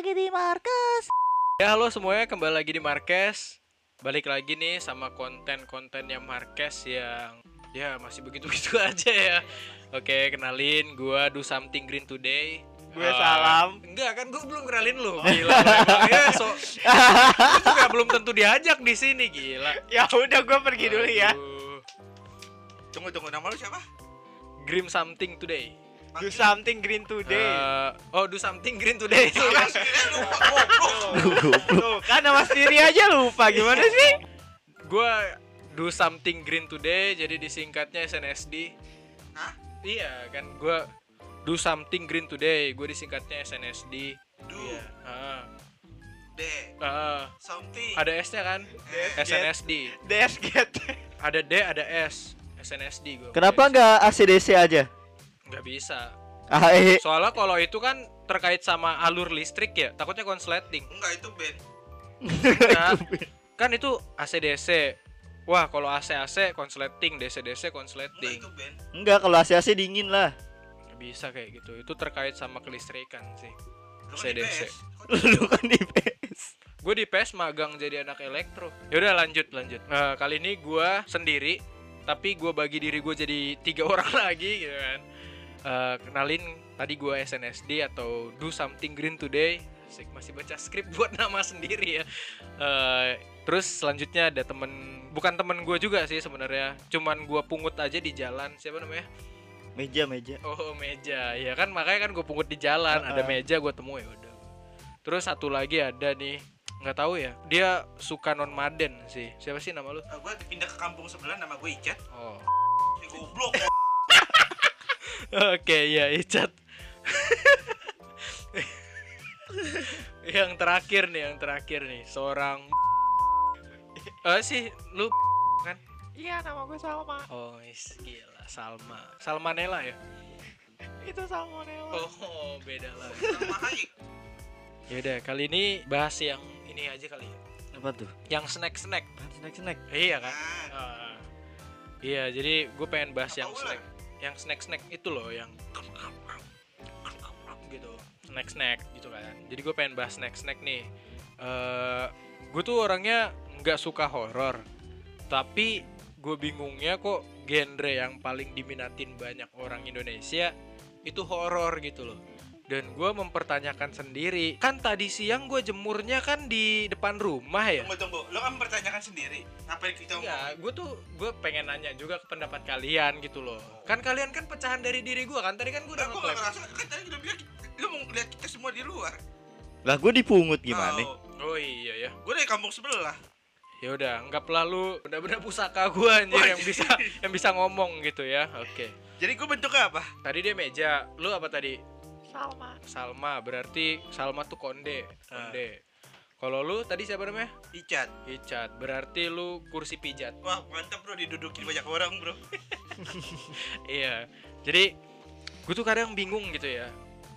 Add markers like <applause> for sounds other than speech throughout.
lagi di Markas. Ya halo semuanya kembali lagi di Marques Balik lagi nih sama konten-kontennya Marques yang ya masih begitu-begitu <laughs> aja ya Oke kenalin gua Do Something Green Today Gue Eh, salam. Enggak kan gua belum kenalin lu Gila lu emangnya so juga belum tentu diajak di sini gila <laughs> Ya udah gue pergi dulu ya. Aduh. Tunggu tunggu nama lu siapa? Grim Something Today Do something green today. Eh, Oh Do Something Green Today. Tuh, kan nama sendiri aja lupa gimana sih? Gua Do Something Green Today jadi disingkatnya SNSD Hah? Iya kan gua do something green today. Gue disingkatnya SNSD. Do Iya. Ah. D Ah. something. Ada S-nya kan? Eh, SNSD. Desket. Ada D, ada S. SNSD gue. Kenapa nggak ACDC aja? Nggak bisa. Ah, eh. Soalnya kalau itu kan terkait sama alur listrik ya, takutnya konsleting. Enggak itu band. Nah, <laughs> kan itu AC/DC. Wah, kalau AC-AC konsleting, DC-DC Enggak konsleting. itu band. Enggak, kalau AC-AC dingin lah. Bisa kayak gitu. Itu terkait sama kelistrikan sih. Lu kan di CDC. PS. Lu kan di PS. Gue di PES magang jadi anak elektro. Yaudah lanjut lanjut. Nah, kali ini gue sendiri, tapi gue bagi diri gue jadi tiga <laughs> orang lagi gitu kan. Eh, kenalin tadi gue SNSD atau Do Something Green Today. Asik masih baca skrip <laughs> buat nama sendiri ya. Eh, terus selanjutnya ada temen, bukan temen gue juga sih sebenarnya. Cuman gue pungut aja di jalan. Siapa namanya? Meja, meja. Oh meja, ya kan makanya kan gue pungut di jalan, ada Heeh. meja gue temu ya udah. Terus satu lagi ada nih, nggak tahu ya, dia suka non maden sih. Siapa sih nama lu? Eh, gua pindah ke kampung sebelah nama gue Icat. Oh, goblok. <laughs> oke ya Icat. yang terakhir nih, yang terakhir nih, seorang eh sih lu kan? Iya nama gue Salma. Oh, is, gila, Salma, Salmanella ya? Itu Salmonella. Oh, beda lah. Hai. Yaudah, kali ini bahas yang ini aja kali ya. Apa tuh? Yang snack-snack. Snack, snack. Iya kan? Ah, Ah. iya, jadi gue pengen bahas Apa yang snack, yang snack-snack itu loh, yang gitu, snack-snack gitu kan. Jadi gue pengen bahas snack-snack nih. Eh, gue tuh orangnya nggak suka horor, tapi gue bingungnya kok genre yang paling diminatin banyak orang Indonesia itu horor gitu loh. Dan gue mempertanyakan sendiri, kan tadi siang gue jemurnya kan di depan rumah ya. Tunggu tunggu. Lu kan mempertanyakan sendiri. Ngapain kita? Enggak, gue tuh gue pengen nanya juga ke pendapat kalian gitu loh. Kan kalian kan pecahan dari diri gue kan. Tadi kan gue udah gak ngeklaim. ngerasa kan tadi udah bilang lu mau ngeliat kita semua di luar. Lah gue dipungut gimana? Oh, Oh iya ya. Gue dari kampung sebelah. Ya udah, anggaplah lu benar-benar pusaka gue anjir yang bisa yang bisa ngomong gitu ya. Oke. Jadi gue bentuknya apa? Tadi dia meja. Lu apa tadi? Salma. Salma. Berarti Salma tuh konde. Ah. Konde. Kalau lu tadi siapa namanya? Icat. Icat. Berarti lu kursi pijat. Wah mantap bro didudukin banyak orang bro. <laughs> Iya. Jadi gue tuh kadang bingung gitu ya.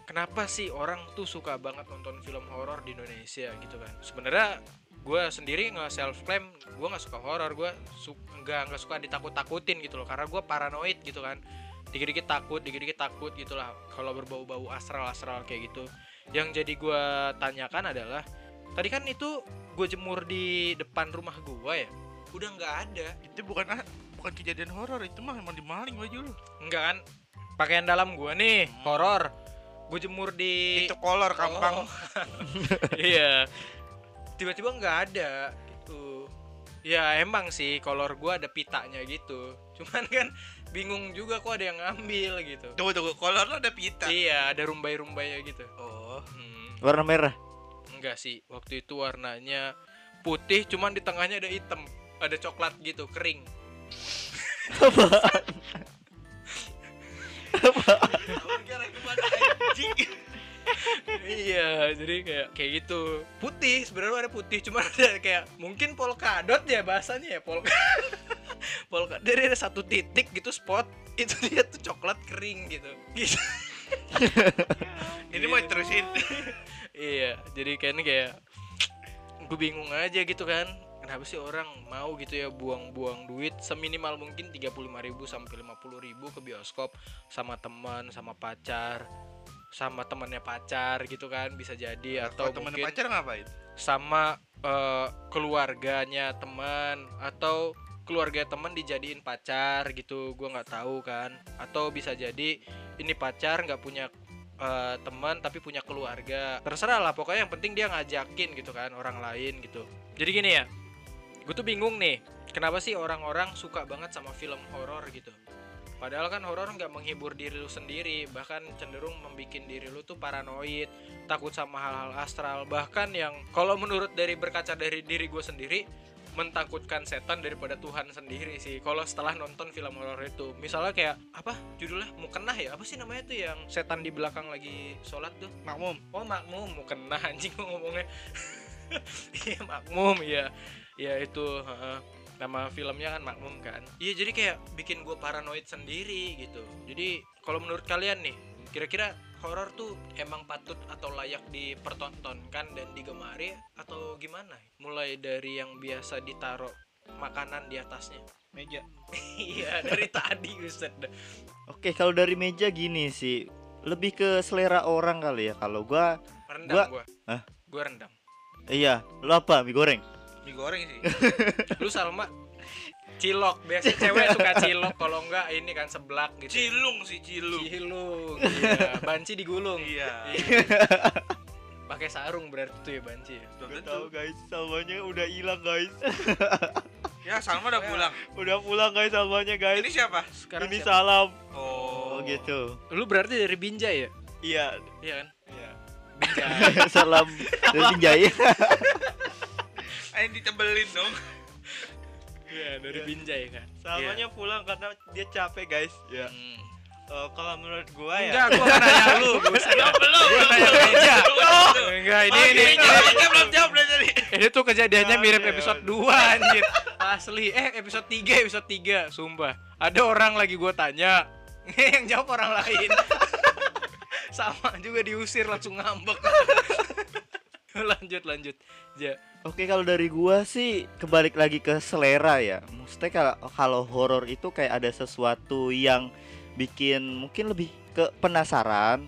Kenapa sih orang tuh suka banget nonton film horor di Indonesia gitu kan? Sebenarnya gue sendiri nggak self claim gue nggak suka horor gue su nggak nggak suka ditakut takutin gitu loh karena gue paranoid gitu kan dikit-dikit takut dikit-dikit takut gitulah kalau berbau-bau astral-astral kayak gitu yang jadi gue tanyakan adalah tadi kan itu gue jemur di depan rumah gue ya udah nggak ada Itu bukan ah, bukan kejadian horor itu mah emang dimaling baju lu. Enggak kan? Pakaian dalam gua nih, horor. Gue jemur di Itu kolor kampang. Oh. <laughs> iya. Tiba-tiba nggak ada gitu. Ya emang sih kolor gua ada pitanya gitu. Cuman kan bingung juga kok ada yang ngambil gitu. Tunggu tunggu. Kolor ada pita. Iya, ada rumbai-rumbainya gitu. Oh. Hmm, Warna merah. enggak sih. Waktu itu warnanya putih, cuman di tengahnya ada hitam, ada coklat gitu, kering. Anjing? iya jadi kayak kayak gitu putih sebenarnya ada putih cuma ada kayak mungkin polkadot ya bahasanya ya polka polka dari ada satu titik gitu spot. Itu dia tuh coklat kering gitu. Gitu. Ini mau terusin. iya jadi kayaknya kayak gue bingung aja gitu kan. Kenapa sih orang mau gitu ya buang-buang duit seminimal mungkin 35.000 sampai 50.000 ke bioskop sama teman sama pacar sama temannya pacar gitu kan bisa jadi. Atau temennya mungkin pacar ngapain? sama eh, keluarganya teman atau keluarga teman dijadiin pacar gitu gua nggak tahu kan. Atau bisa jadi ini pacar nggak punya eh, teman tapi punya keluarga. Terserah lah pokoknya yang penting dia ngajakin gitu kan orang lain gitu. Jadi gini ya gue tuh bingung nih kenapa sih orang-orang suka banget sama film horor gitu? Padahal kan horor nggak menghibur diri lu sendiri bahkan cenderung membuat diri lu tuh paranoid takut sama hal-hal astral. Bahkan yang kalau menurut dari berkaca dari diri gue sendiri mentakutkan setan daripada Tuhan sendiri sih. Kalau setelah nonton film horor itu misalnya kayak apa judulnya mukenah ya? Apa sih namanya tuh yang setan di belakang lagi sholat tuh? Makmum. oh makmum. Mukenah <laughs> anjing ngomongnya. <laughs> Iya makmum ya ya itu heeh. nama filmnya kan makmum kan. Iya jadi kayak bikin gue paranoid sendiri gitu. Jadi kalau menurut kalian nih kira-kira horor tuh emang patut atau layak dipertontonkan dan digemari atau gimana mulai dari yang biasa ditaruh makanan di atasnya Meja. <laughs> iya dari tadi Ustaz Oke, kalau dari meja gini sih, lebih ke selera orang kali ya. Kalau gua, rendang Gua- gua Hah? gua rendang iya, lu apa? Mie goreng. Mie goreng sih. <laughs> lu Salma cilok biasa <laughs> cewek suka cilok kalau enggak ini kan seblak gitu Cilung sih cilung. cilung iya <laughs> banci digulung Iya. <laughs> pakai sarung berarti tuh ya banci ya Gak tahu guys, salmanya udah hilang guys. Ya Salma udah pulang. udah pulang guys salmanya guys. Ini siapa? sekarang Ini siapa? salam. Oh, Oh gitu. lu berarti dari Binjai ya Iya. iya kan Iya. Binjai salam dari Jaya. Ayo ditebelin dong. Iya dari Iya. Binjai kan Salmanya pulang karena dia capek guys. Ya. Hmm. Eh, kalau menurut gua ya. enggak gua <laughs> nanya lu buset dah. belum. gua nanya meja enggak ini Oh, ini, ini belum jawab dari tadi. ini tuh kejadiannya mirip episode oke. 2 anjir asli eh episode 3 episode 3 sumpah ada orang lagi gua tanya <laughs> yang jawab orang lain <laughs> sama juga diusir langsung ngambek lanjut lanjut ja Oke kalau dari gua sih kebalik lagi ke selera ya. Maksudnya kalau kalau horor itu kayak ada sesuatu yang bikin mungkin lebih ke penasaran,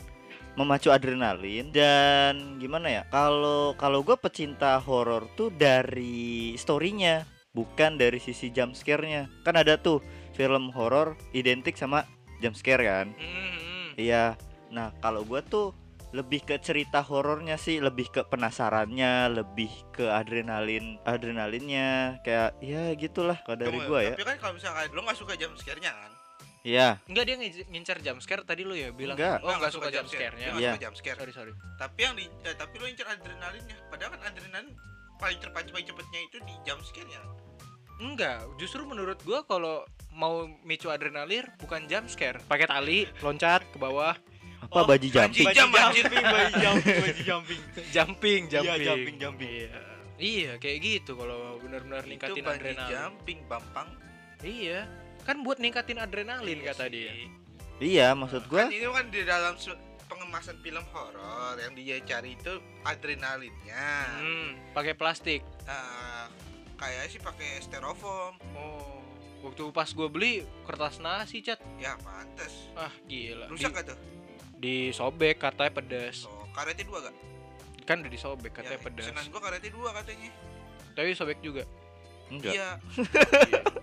memacu adrenalin dan gimana ya? Kalau kalau gua pecinta horor tuh dari storynya, bukan dari sisi jump scare-nya. Kan ada tuh film horor identik sama jump scare kan? Hmm, Iya. Nah, kalau gua tuh lebih ke cerita horornya sih, lebih ke penasarannya, lebih ke adrenalin, adrenalinnya kayak ya gitulah kalau dari gua ya. Tapi kan kalau misalkan lo nggak suka jam scare-nya kan? Iya. enggak dia ngi- ngincar jump scare tadi lu ya bilang Enggak. oh enggak suka jump scare-nya nggak Iya. suka jump scare. sorry sorry Tapi yang di eh, tapi lo incer adrenalinnya. Padahal kan adrenalin paling cepat paling cepatnya itu di jump scare-nya. enggak justru menurut gua kalau mau micu adrenalin bukan jump scare pakai tali loncat ke bawah Apa Oh, baji jumping? bungee jump, anjir. baji jumping, baji jumping. <laughs> jumping jumping Iya, jumping, jumping. iya iya kayak gitu kalau benar-benar Itu ningkatin bungee adrenalin jumping, Bampang. iya kan buat ningkatin adrenalin Iya kata sih. dia Iya, maksud gua Kan itu kan di dalam pengemasan film horor yang dia cari itu adrenalinnya. hmm, pakai plastik Nah, kayaknya sih pakai styrofoam. oh waktu pas gue beli kertas nasi cat Ya pantes. ah gila Rusak Di- gak tuh? Disobek katanya pedas Oh, karetnya dua gak? kan udah disobek katanya ya, pedas pesanan gua karetnya dua katanya. tapi sobek juga enggak. Iya.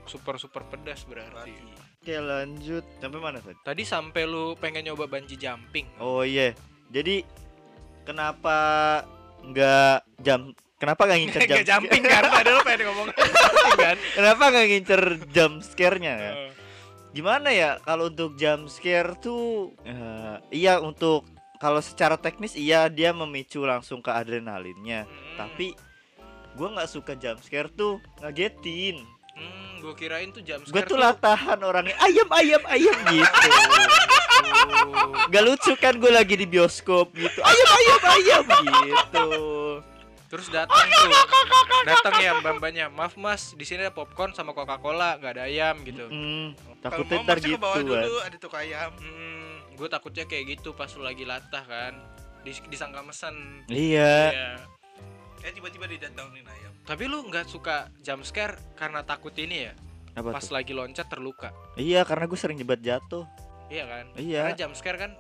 super super pedas berarti Berarti. Oke, lanjut. Sampai mana tadi? tadi sampai lu pengen nyoba bungee jumping Oh iya. Jadi kenapa nggak jam kenapa nggak ngincer <laughs> jam jumping kan padahal pengen ngomong <laughs> kan kenapa nggak ngincer jump scare-nya ya? Oh. Gimana ya kalau untuk jump scare tuh eh, iya untuk kalau secara teknis iya dia memicu langsung ke adrenalinnya Hmm. tapi gua nggak suka jump scare tuh ngagetin hmm, gue kirain tuh jump scare tuh latahan orangnya ayam ayam ayam <laughs> gitu tuh. Gak lucu kan gue lagi di bioskop gitu ayam ayam ayam gitu Terus datang tuh, datang ya mbak-mbaknya. Maaf mas, di sini ada popcorn sama coca cola, nggak ada ayam gitu. Hmm, Kalau takutnya ntar gitu kan dulu ada tuh ayam. Hmm, gue takutnya kayak gitu pas lu lagi latah kan. Dis disangka mesen. iya Iya. Eh tiba-tiba didatangin ayam. Tapi lu nggak suka jump scare karena takut ini ya? apa Pas tuh lagi loncat terluka. iya karena gue sering jebat jatuh Iya kan? Iya. Karena jump scare kan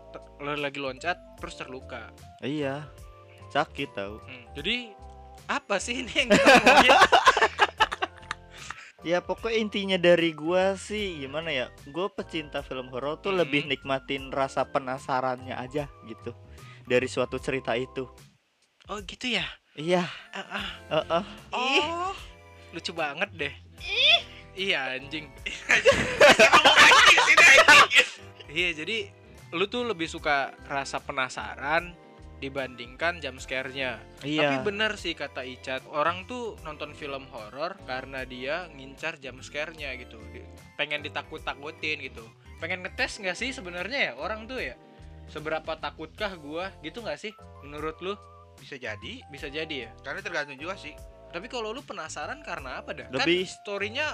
lagi loncat terus terluka. Iya. Sakit tau. Hmm, Jadi apa sih ini yang kita ngomongin? Ya pokoknya intinya dari gua sih gimana ya? Gua pecinta film horor tuh Hmm. lebih nikmatin rasa penasarannya aja gitu dari suatu cerita itu. oh gitu ya? Iya. Ah, ah. Heeh. Ih, lucu banget deh. Iya <laughs> di sini anjing. Iya jadi lu tuh lebih suka rasa penasaran dibandingkan jump scare-nya. Tapi Iya. bener sih kata Icat, orang tuh nonton film horor karena dia ngincar jump scare-nya gitu. Pengen ditakut-takutin gitu. Pengen ngetes nggak sih sebenarnya ya orang tuh ya? Seberapa takutkah gua gitu nggak sih menurut lu? Bisa jadi, Bisa jadi ya. karena tergantung juga sih. Tapi kalau lu penasaran karena apa dah? Lebih- Kan story-nya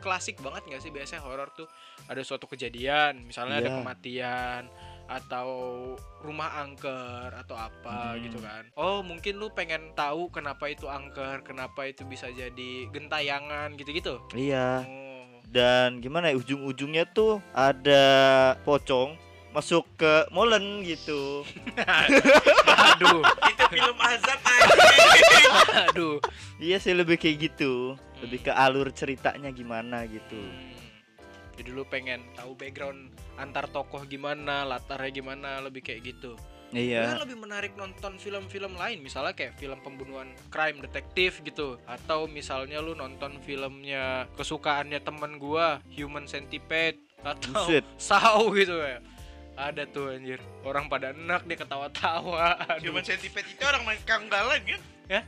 klasik banget nggak sih biasanya horor tuh ada suatu kejadian, misalnya ada Iya. kematian atau rumah angker atau apa Hmm. gitu kan. Oh, mungkin lu pengen tahu kenapa itu angker, kenapa itu bisa jadi gentayangan gitu-gitu. Iya. Oh. Dan gimana ya ujung-ujungnya tuh ada pocong masuk ke molen gitu. <laughs> aduh, Itu film azab <laughs> anjing. aduh. Iya sih lebih kayak gitu. Lebih ke alur ceritanya gimana gitu. Jadi lu pengen tahu background antar tokoh gimana, latarnya gimana, lebih kayak gitu. Iya. Lebih menarik nonton film-film lain misalnya kayak film pembunuhan crime detektif gitu atau misalnya lu nonton filmnya kesukaannya temen gua Human Centipede atau Buset. <laughs> Saw gitu ya ada tuh anjir orang pada enak dia ketawa-tawa Aduh. Human Centipede itu orang main kanggalan kan? Ya?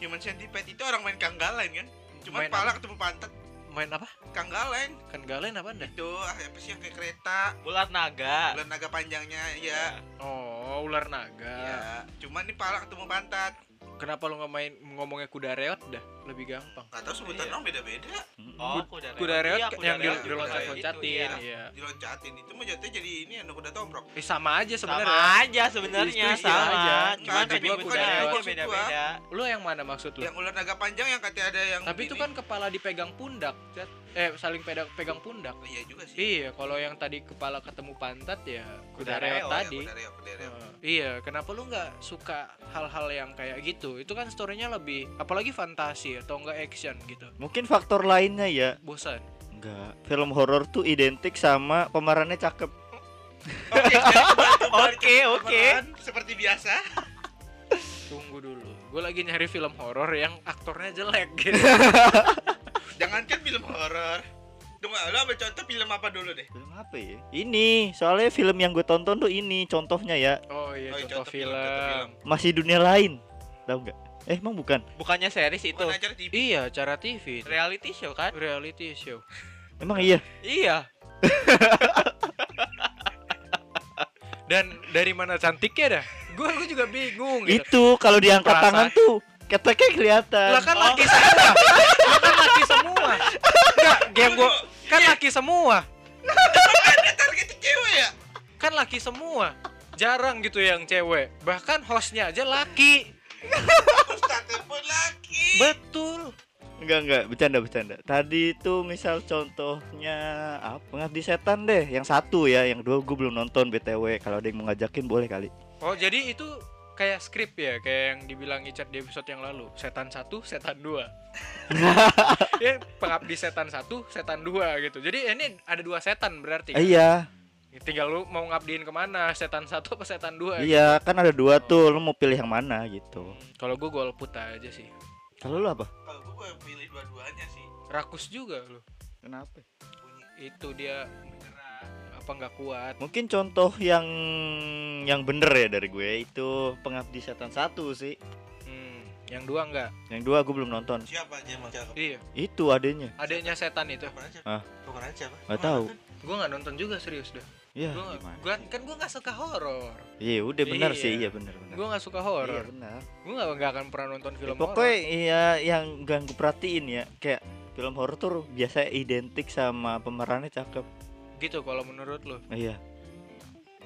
Human Centipede itu orang main kanggalan kan? Cuma Main pala ketemu pantat main apa kanggalan. kan galen apa dah Itu apa sih yang kayak kereta? Ular naga. Bulan naga panjangnya ya. oh ular naga Ya. Cuman nih pala ketemu pantat. kenapa lu nggak main ngomongnya kuda reot dah lebih gampang Gak tau sebutan Iya. orang beda-beda. Oh, kuda kuda reot Iya, yang kuda di- reot. diloncat-loncatin iya. iya Diloncatin itu mah jatuhnya jadi ini anu kuda tomprok. eh sama aja Sama sebenarnya aja sebenarnya iya sama. aja. Cuman Nggak, tapi penyebut bukan kuda reot beda-beda. lu yang mana maksud lu Yang ular naga panjang yang katanya ada yang Tapi itu kan kepala dipegang pundak. Eh, saling pegang pegang pundak. Iya juga sih. Iya, kalau yang tadi kepala ketemu pantat ya kuda Kuda reot tadi. Kuda reot, kuda reot. Eh, iya, kenapa lu nggak suka hal-hal yang kayak gitu? Itu kan storynya lebih, apalagi fantasi atau enggak action gitu. Mungkin faktor lainnya ya. Bosan. Enggak. Film horor tuh identik sama pemerannya cakep. Oke, <laughs> Oke, Seperti biasa. <laughs> Tunggu dulu. Gue lagi nyari film horor yang aktornya jelek gitu. <laughs> Jangankan film horor. Tunggu, lo ambil contoh film apa dulu deh? Film apa ya? Ini, soalnya film yang gue tonton tuh ini contohnya ya. Oh iya, Oh, iya, contoh, contoh film, film. contoh film. Masih dunia lain. Tahu nggak? Eh, emang bukan? Bukannya series itu. Bukan acara TV. Iya, cara TV. itu. Reality show kan? Reality show. Emang iya. Iya. <laughs> Dan dari mana cantiknya dah? Gue gue juga bingung gitu. Itu kalau diangkat Perasaan. tangan tuh keteknya kelihatan. Lah kan Oh. laki semua. Lah kan laki semua. Enggak, game gua kan laki semua. Ada cewek ya? Kan laki semua. Jarang gitu yang cewek. Bahkan hostnya aja laki. Ustadz pun laki. Betul. Enggak enggak, bercanda bercanda. Tadi itu misal contohnya apa? Pengabdi setan deh, yang satu ya, yang dua gue belum nonton BTW. Kalau ada yang mau ngajakin boleh kali. Oh, jadi itu kayak skrip ya, kayak yang dibilang Icat di episode yang lalu. Setan satu, setan dua. <laughs> ya, pengabdi setan satu, setan dua gitu. Jadi ini ada dua setan berarti. kan? Iya, Tinggal lu mau ngabdiin ke mana, setan satu apa setan dua? iya kan ada dua tuh, lu mau pilih yang mana gitu. Kalau gue golput aja sih. Kalau lu apa? Kalau gue pilih dua-duanya sih. Rakus juga lu. Kenapa? Bunyi. Itu dia menyerah apa nggak kuat. Mungkin contoh yang yang bener ya dari gue itu Pengabdi Setan satu sih. Hmm, yang dua enggak. Yang dua gue belum nonton. Siapa aja siapa? Iya, Itu adanya. adanya setan itu. Ah. Pemeran siapa? Nggak tahu. Gue nggak nonton juga serius dah. Iya. Gua, gua kan gue nggak suka horor. Iya, udah benar Iya. sih, iya benar benar. Gue nggak suka Iya horor. benar. Gue nggak nggak akan pernah nonton Ya, film pokoknya horor. iya yang gak gue perhatiin ya kayak film horor tuh biasa identik sama pemerannya cakep. Gitu kalau menurut lo. Iya.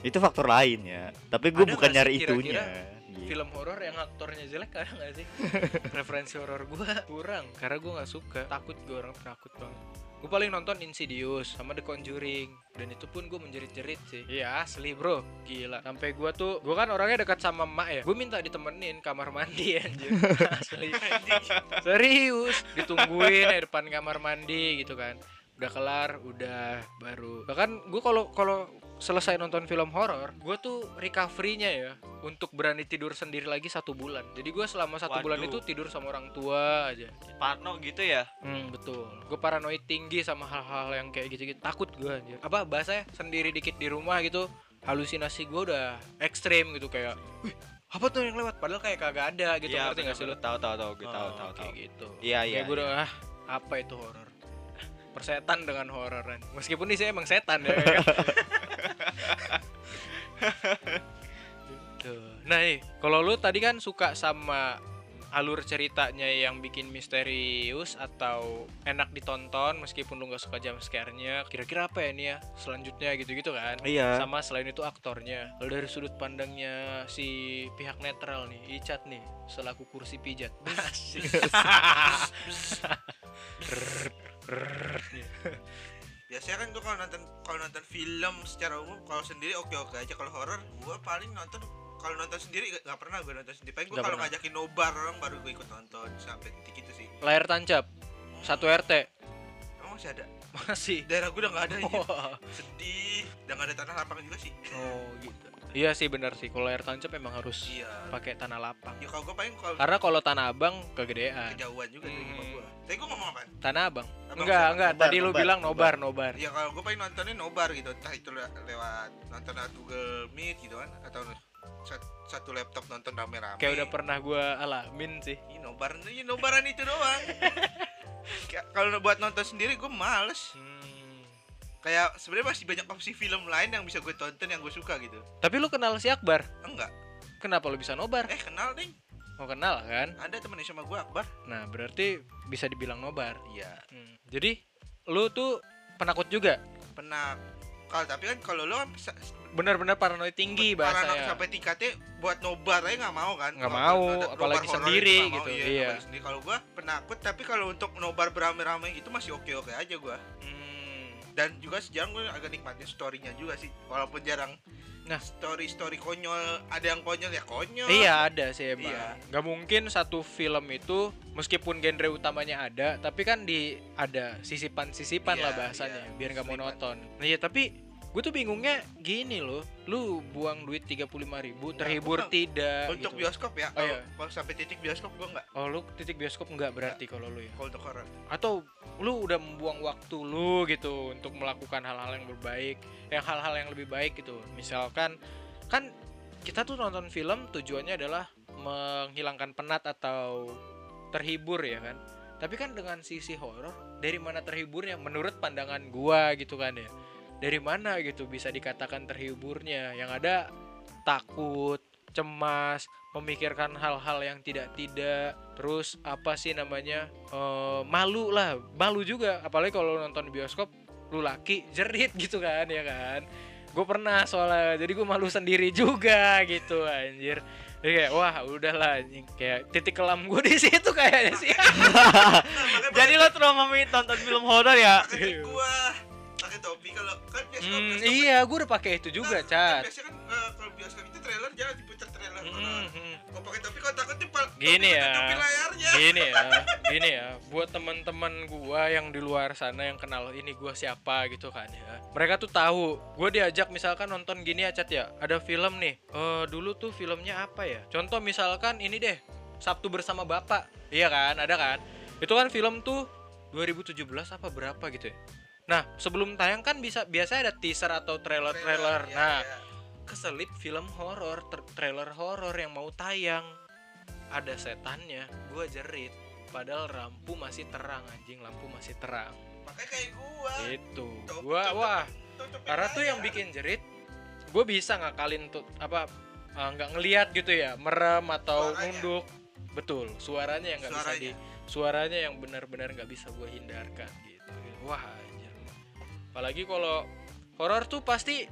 Itu faktor lain ya. Tapi gue bukan nyari sih itunya. kira-kira Gitu. Film horor yang aktornya jelek ada nggak sih? <laughs> Referensi horor gue kurang karena gue nggak suka. Takut gue orang takut banget. Gue paling nonton Insidious sama The Conjuring. Dan itu pun gue menjerit-jerit sih. Iya asli bro. Gila. Sampai gue tuh gue kan orangnya dekat sama emak ya. Gue minta ditemenin kamar mandi <laughs> anjir. Asli. Serius ditungguin di depan kamar mandi gitu kan. Udah kelar udah baru. Bahkan gue kalau kalau selesai nonton film horor gue tuh recovery-nya ya untuk berani tidur sendiri lagi satu bulan jadi gue selama satu bulan Waduh. itu tidur sama orang tua aja Parno gitu ya Hmm betul. Gue paranoid tinggi sama hal-hal yang kayak gitu-gitu. Takut gue anjir. Apa bahasanya sendiri dikit di rumah gitu. Halusinasi gue udah ekstrim gitu kayak, wih apa tuh yang lewat? Padahal kayak kagak ada gitu. Iya, ngerti gak sih lo? bener-bener. tahu tahu tahu gue tahu Oh, tahu tahu kayak gitu. Iya, iya, Kayak gue udah ah apa itu horor? Persetan dengan hororan. Meskipun ini saya emang setan ya. kan? <laughs> Gitu. Nah nih, kalau lu tadi kan suka sama alur ceritanya yang bikin misterius atau enak ditonton meskipun lu nggak suka jump scare-nya kira-kira apa ya nih ya selanjutnya gitu-gitu kan? Iya. sama selain itu aktornya. Kalau dari sudut pandangnya si pihak netral nih Icat nih selaku kursi pijat. <laughs> <laughs> biasanya kan gue kalau nonton kalau nonton film secara umum kalau sendiri oke oke aja. Kalau horor gue paling nonton kalau nonton sendiri gak, pernah gue nonton sendiri. Paling gue kalau ngajakin nobar orang baru gue ikut nonton sampai titik itu sih. Layar tancap satu RT emang masih ada? <laughs> Masih. Daerah gue udah nggak ada oh, sedih. Udah nggak ada tanah lapang juga sih. Oh gitu iya. Sih benar sih. Kalau layar tancap emang harus iya. pakai tanah lapang. Ya kalau gue paling kalau karena kalau tanah abang kegedean. Kejauhan juga dari rumah Hmm. gue tapi gue ngomong apa? Tanah abang? Abang enggak siapa? enggak. Nobar, tadi lu nobar, bilang nobar nobar. nobar ya kalau gue paling nontonnya nobar gitu. Entah itu le- lewat nonton lewat Google Meet gitu kan atau sat- satu laptop nonton rame-rame. Kayak udah pernah gua alamin sih. Ih, nobar ini nobaran itu doang. <laughs> Kayak kalau buat nonton sendiri gue males. Hmm. Kayak sebenarnya masih banyak opsi film lain yang bisa gue tonton yang gue suka gitu. Tapi lu kenal si Akbar? Enggak. Kenapa lu bisa nobar? Eh kenal ding. Mau kenal kan? Ada temennya sama gue Akbar. Nah berarti bisa dibilang nobar. Iya. Hmm. jadi lu tuh penakut juga? Pernah kalau tapi kan kalau lo kan benar-benar paranoid tinggi parano bahasanya sampai tingkatnya buat nobar aja nggak mau kan? Nggak mau, nobar apalagi horor sendiri itu gitu, mau, iya. nobar sendiri. kalau gua penakut tapi kalau untuk nobar beramai-ramai gitu masih oke oke aja gua. Hmm. Dan juga sejarang gue agak nikmatin storynya juga sih walaupun jarang Nah. story story konyol ada yang konyol ya konyol Iya ada sih emang. Iya. Gak mungkin satu film itu meskipun genre utamanya ada, tapi kan di ada sisipan-sisipan Iya, lah bahasanya, iya, biar nggak monoton. Nah iya tapi gue tuh bingungnya gini loh, lu buang duit 35.000 ribu terhibur gua- tidak? untuk gitu. bioskop ya Oh, iya. kalau sampai titik bioskop gua nggak Oh lu titik bioskop nggak berarti kalau lu ya? kalau untuk horror Atau lu udah membuang waktu lu gitu untuk melakukan hal-hal yang berbaik, yang hal-hal yang lebih baik gitu. Misalkan kan kita tuh nonton film tujuannya adalah menghilangkan penat atau terhibur ya kan. Tapi kan dengan sisi horor dari mana terhiburnya menurut pandangan gua gitu kan ya. Dari mana gitu bisa dikatakan terhiburnya? Yang ada takut, cemas, memikirkan hal-hal yang tidak-tidak, terus apa sih namanya? eh, malu lah, malu juga apalagi kalau nonton di bioskop lu laki jerit gitu kan ya kan. Gue pernah soalnya jadi gue malu sendiri juga gitu anjir. Jadi kayak wah udahlah anjing kayak titik kelam gue <laughs> di situ kayaknya sih. <laughs> Jadi lo trauma nonton film horor ya? Topi kalau kan bioskop Hmm, bioskop iya, gue udah pakai itu juga, Nah, kan Cat. biasanya kan eh, kalau bioskop itu trailer jangan diputar trailer Hmm, horor. hmm. Kalau pakai topi kalau takut Gini ya. Topi layarnya. gini ya <laughs> gini ya buat teman-teman gua yang di luar sana yang kenal ini gua siapa gitu kan ya mereka tuh tahu gua diajak misalkan nonton gini ya Cat ya ada film nih eh dulu tuh filmnya apa ya contoh misalkan ini deh Sabtu bersama Bapak iya kan ada kan itu kan film tuh 2017 apa berapa gitu ya nah sebelum tayang kan bisa biasa ada teaser atau trailer-trailer. Ya, nah ya. keselip film horor tra- trailer horor yang mau tayang. Ada setannya gua jerit. Padahal lampu masih terang anjing lampu masih terang. Makanya kayak gua. itu Tutup- gua tutup- wah. karena tuh yang bikin jerit gue bisa ngakalin tuh apa eh, nggak ngelihat gitu ya. Merem atau Suaranya. nunduk. Betul suaranya yang nggak bisa di Suaranya. yang benar-benar nggak bisa gue hindarkan gitu. Wah apalagi kalau horor tuh pasti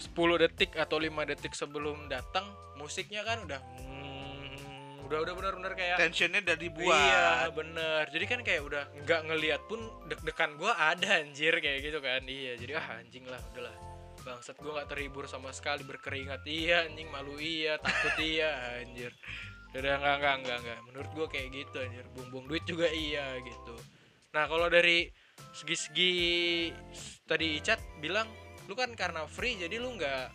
10 detik atau 5 detik sebelum datang musiknya kan udah hmm, udah udah benar-benar kayak tensionnya udah dibuat. Iya bener Jadi kan kayak udah nggak ngeliat pun deg-degan gue ada anjir kayak gitu kan. Iya jadi ah anjing lah udahlah Bangsat gue nggak terhibur sama sekali berkeringat. Iya anjing malu. Iya takut. Iya anjir. Udah nggak nggak nggak nggak. Menurut gue kayak gitu anjir. Buang-buang duit juga iya gitu. Nah kalau dari segi-segi tadi Icat bilang Lu kan karena free jadi lu nggak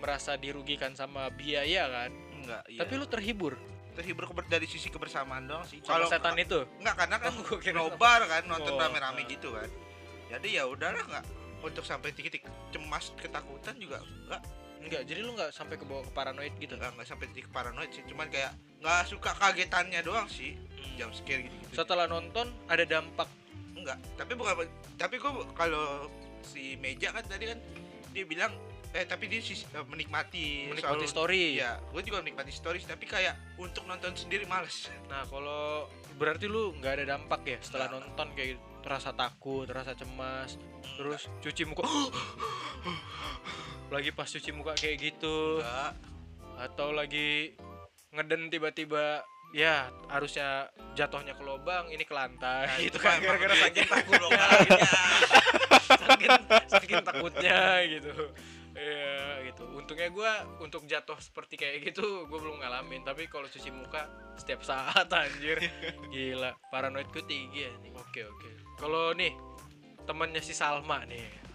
merasa dirugikan sama biaya kan enggak iya. Tapi lu terhibur terhibur dari sisi kebersamaan doang sih sama setan itu <laughs> enggak karena kan Oh, nobar kan nonton Oh, rame-rame ah. gitu kan jadi ya udahlah nggak untuk sampai titik cemas ketakutan juga enggak Enggak, jadi lu nggak sampai ke bawah ke paranoid gitu enggak enggak sampai titik paranoid sih cuman kayak nggak suka kagetannya doang sih jam scare gitu, -gitu. Setelah nonton ada dampak. Enggak tapi bukan tapi gua kalau si meja kan tadi kan dia bilang eh tapi dia sih eh, menikmati Menikmati selalu- story. Iya, gue juga menikmati stories tapi kayak untuk nonton sendiri males. Nah, kalau berarti lu nggak ada dampak ya setelah Nggak. nonton kayak gitu. Rasa takut, rasa cemas, terus cuci muka. <gasps> lagi pas cuci muka kayak gitu enggak. atau lagi ngeden tiba-tiba ya harusnya jatuhnya ke lubang ini ke lantai Nah, gitu itu kan emang gara-gara iya, saking takutnya <laughs> saking, saking takutnya gitu Iya gitu. Untungnya gua untuk jatuh seperti kayak gitu gue belum ngalamin. Tapi kalau cuci muka setiap saat anjir. Gila, paranoid gue tinggi ya. Oke oke. Kalau nih temannya si Salma nih.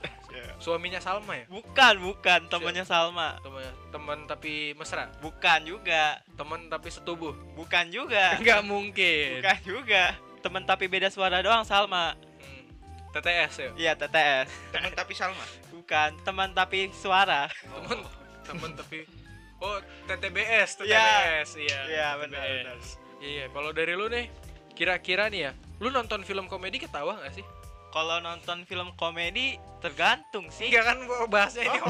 Suaminya Salma ya? Bukan, bukan temannya Salma. Teman teman tapi mesra. Bukan juga. Teman tapi setubuh. Bukan juga. <laughs> Enggak mungkin. Bukan juga. Temen tapi beda suara doang Salma. Hmm. TTS ya? Iya, TTS. Temen tapi Salma. Bukan, teman tapi suara. Teman teman tapi Oh, TTBS, Iya. TTBS. Iya. Iya, benar, TTBS. benar. Iya, kalau dari lu nih, kira-kira nih ya, lu nonton film komedi ketawa gak sih? Kalau nonton film komedi tergantung sih. Enggak kan bahasnya ini Oh.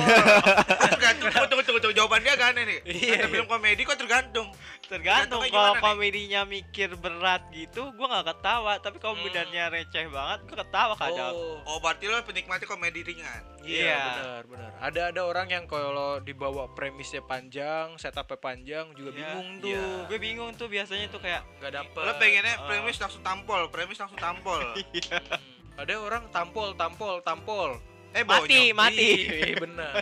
<laughs> tergantung tunggu tunggu tunggu, tunggu. jawaban dia kan ini. Iya. Ada film komedi kok tergantung. Tergantung Tergantungnya kalau gimana nih? komedinya mikir berat gitu, gua nggak ketawa. Tapi kalau Hmm. komedinya receh banget, gua ketawa kadang. Oh, Oh, berarti lo penikmatnya komedi ringan. iya, Iya. benar, benar. Ada ada orang yang kalau dibawa premisnya panjang, setupnya panjang juga Iya, bingung tuh. iya. Gue bingung tuh biasanya tuh kayak Nggak dapet. Lo pengennya Ah. premis langsung tampol, premis langsung tampol. <laughs> Hmm. Ada orang tampol, tampol, tampol. Eh, mati, bonyok. mati. Iya, benar.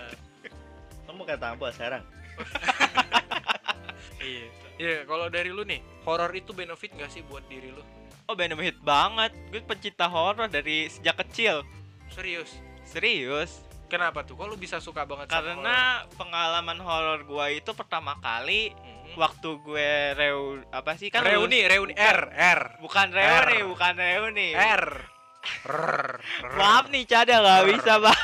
<laughs> Kamu kayak tampil sekarang. <laughs> iya. Iya, kalau dari lu nih, horor itu benefit gak sih buat diri lu? Oh benefit banget. Gue pencinta horor dari sejak kecil. Serius? Serius. Kenapa tuh? Kok lu bisa suka banget sama horor? Karena pengalaman horor gua itu pertama kali Mhm. waktu gue reu apa sih kan reuni, reuni R, R, bukan reuni, R. bukan reuni. R. Maaf nih Cada nggak bisa bang,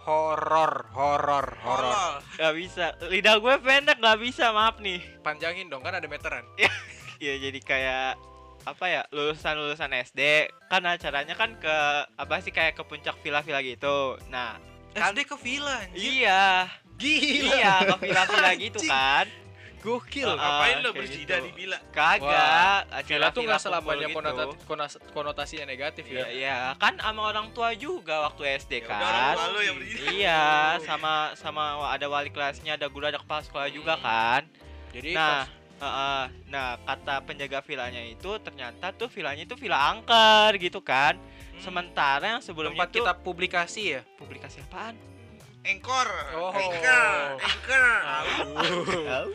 Horor, horor, horor. Nggak bisa. Lidah gue pendek nggak bisa maaf nih. Panjangin dong, kan ada meteran. <laughs> Ya jadi kayak apa ya lulusan lulusan SD kan acaranya kan ke apa sih kayak ke puncak villa-villa gitu. Nah Kan- SD ke villa anjir. iya Gila. iya ke villa-villa gitu kan. Gokil. Ah, Ngapain lo gitu. di bila? Kagak. Wah, Villa tuh nggak selamanya gitu. konotasi, konas- konotasinya negatif Iya, ya. iya, kan sama orang tua juga waktu SD Ya udah, kan. orang tua yang. Iya, sama sama ada wali kelasnya, ada guru, ada kepala sekolah juga Hmm. kan. Jadi Nah, pas- Heeh. nah kata penjaga villanya itu ternyata tuh villanya itu villa angker gitu kan. hmm, Sementara yang sebelumnya tempat itu kita publikasi ya. publikasi apaan? Engkor. Oh. Engkor. Aduh.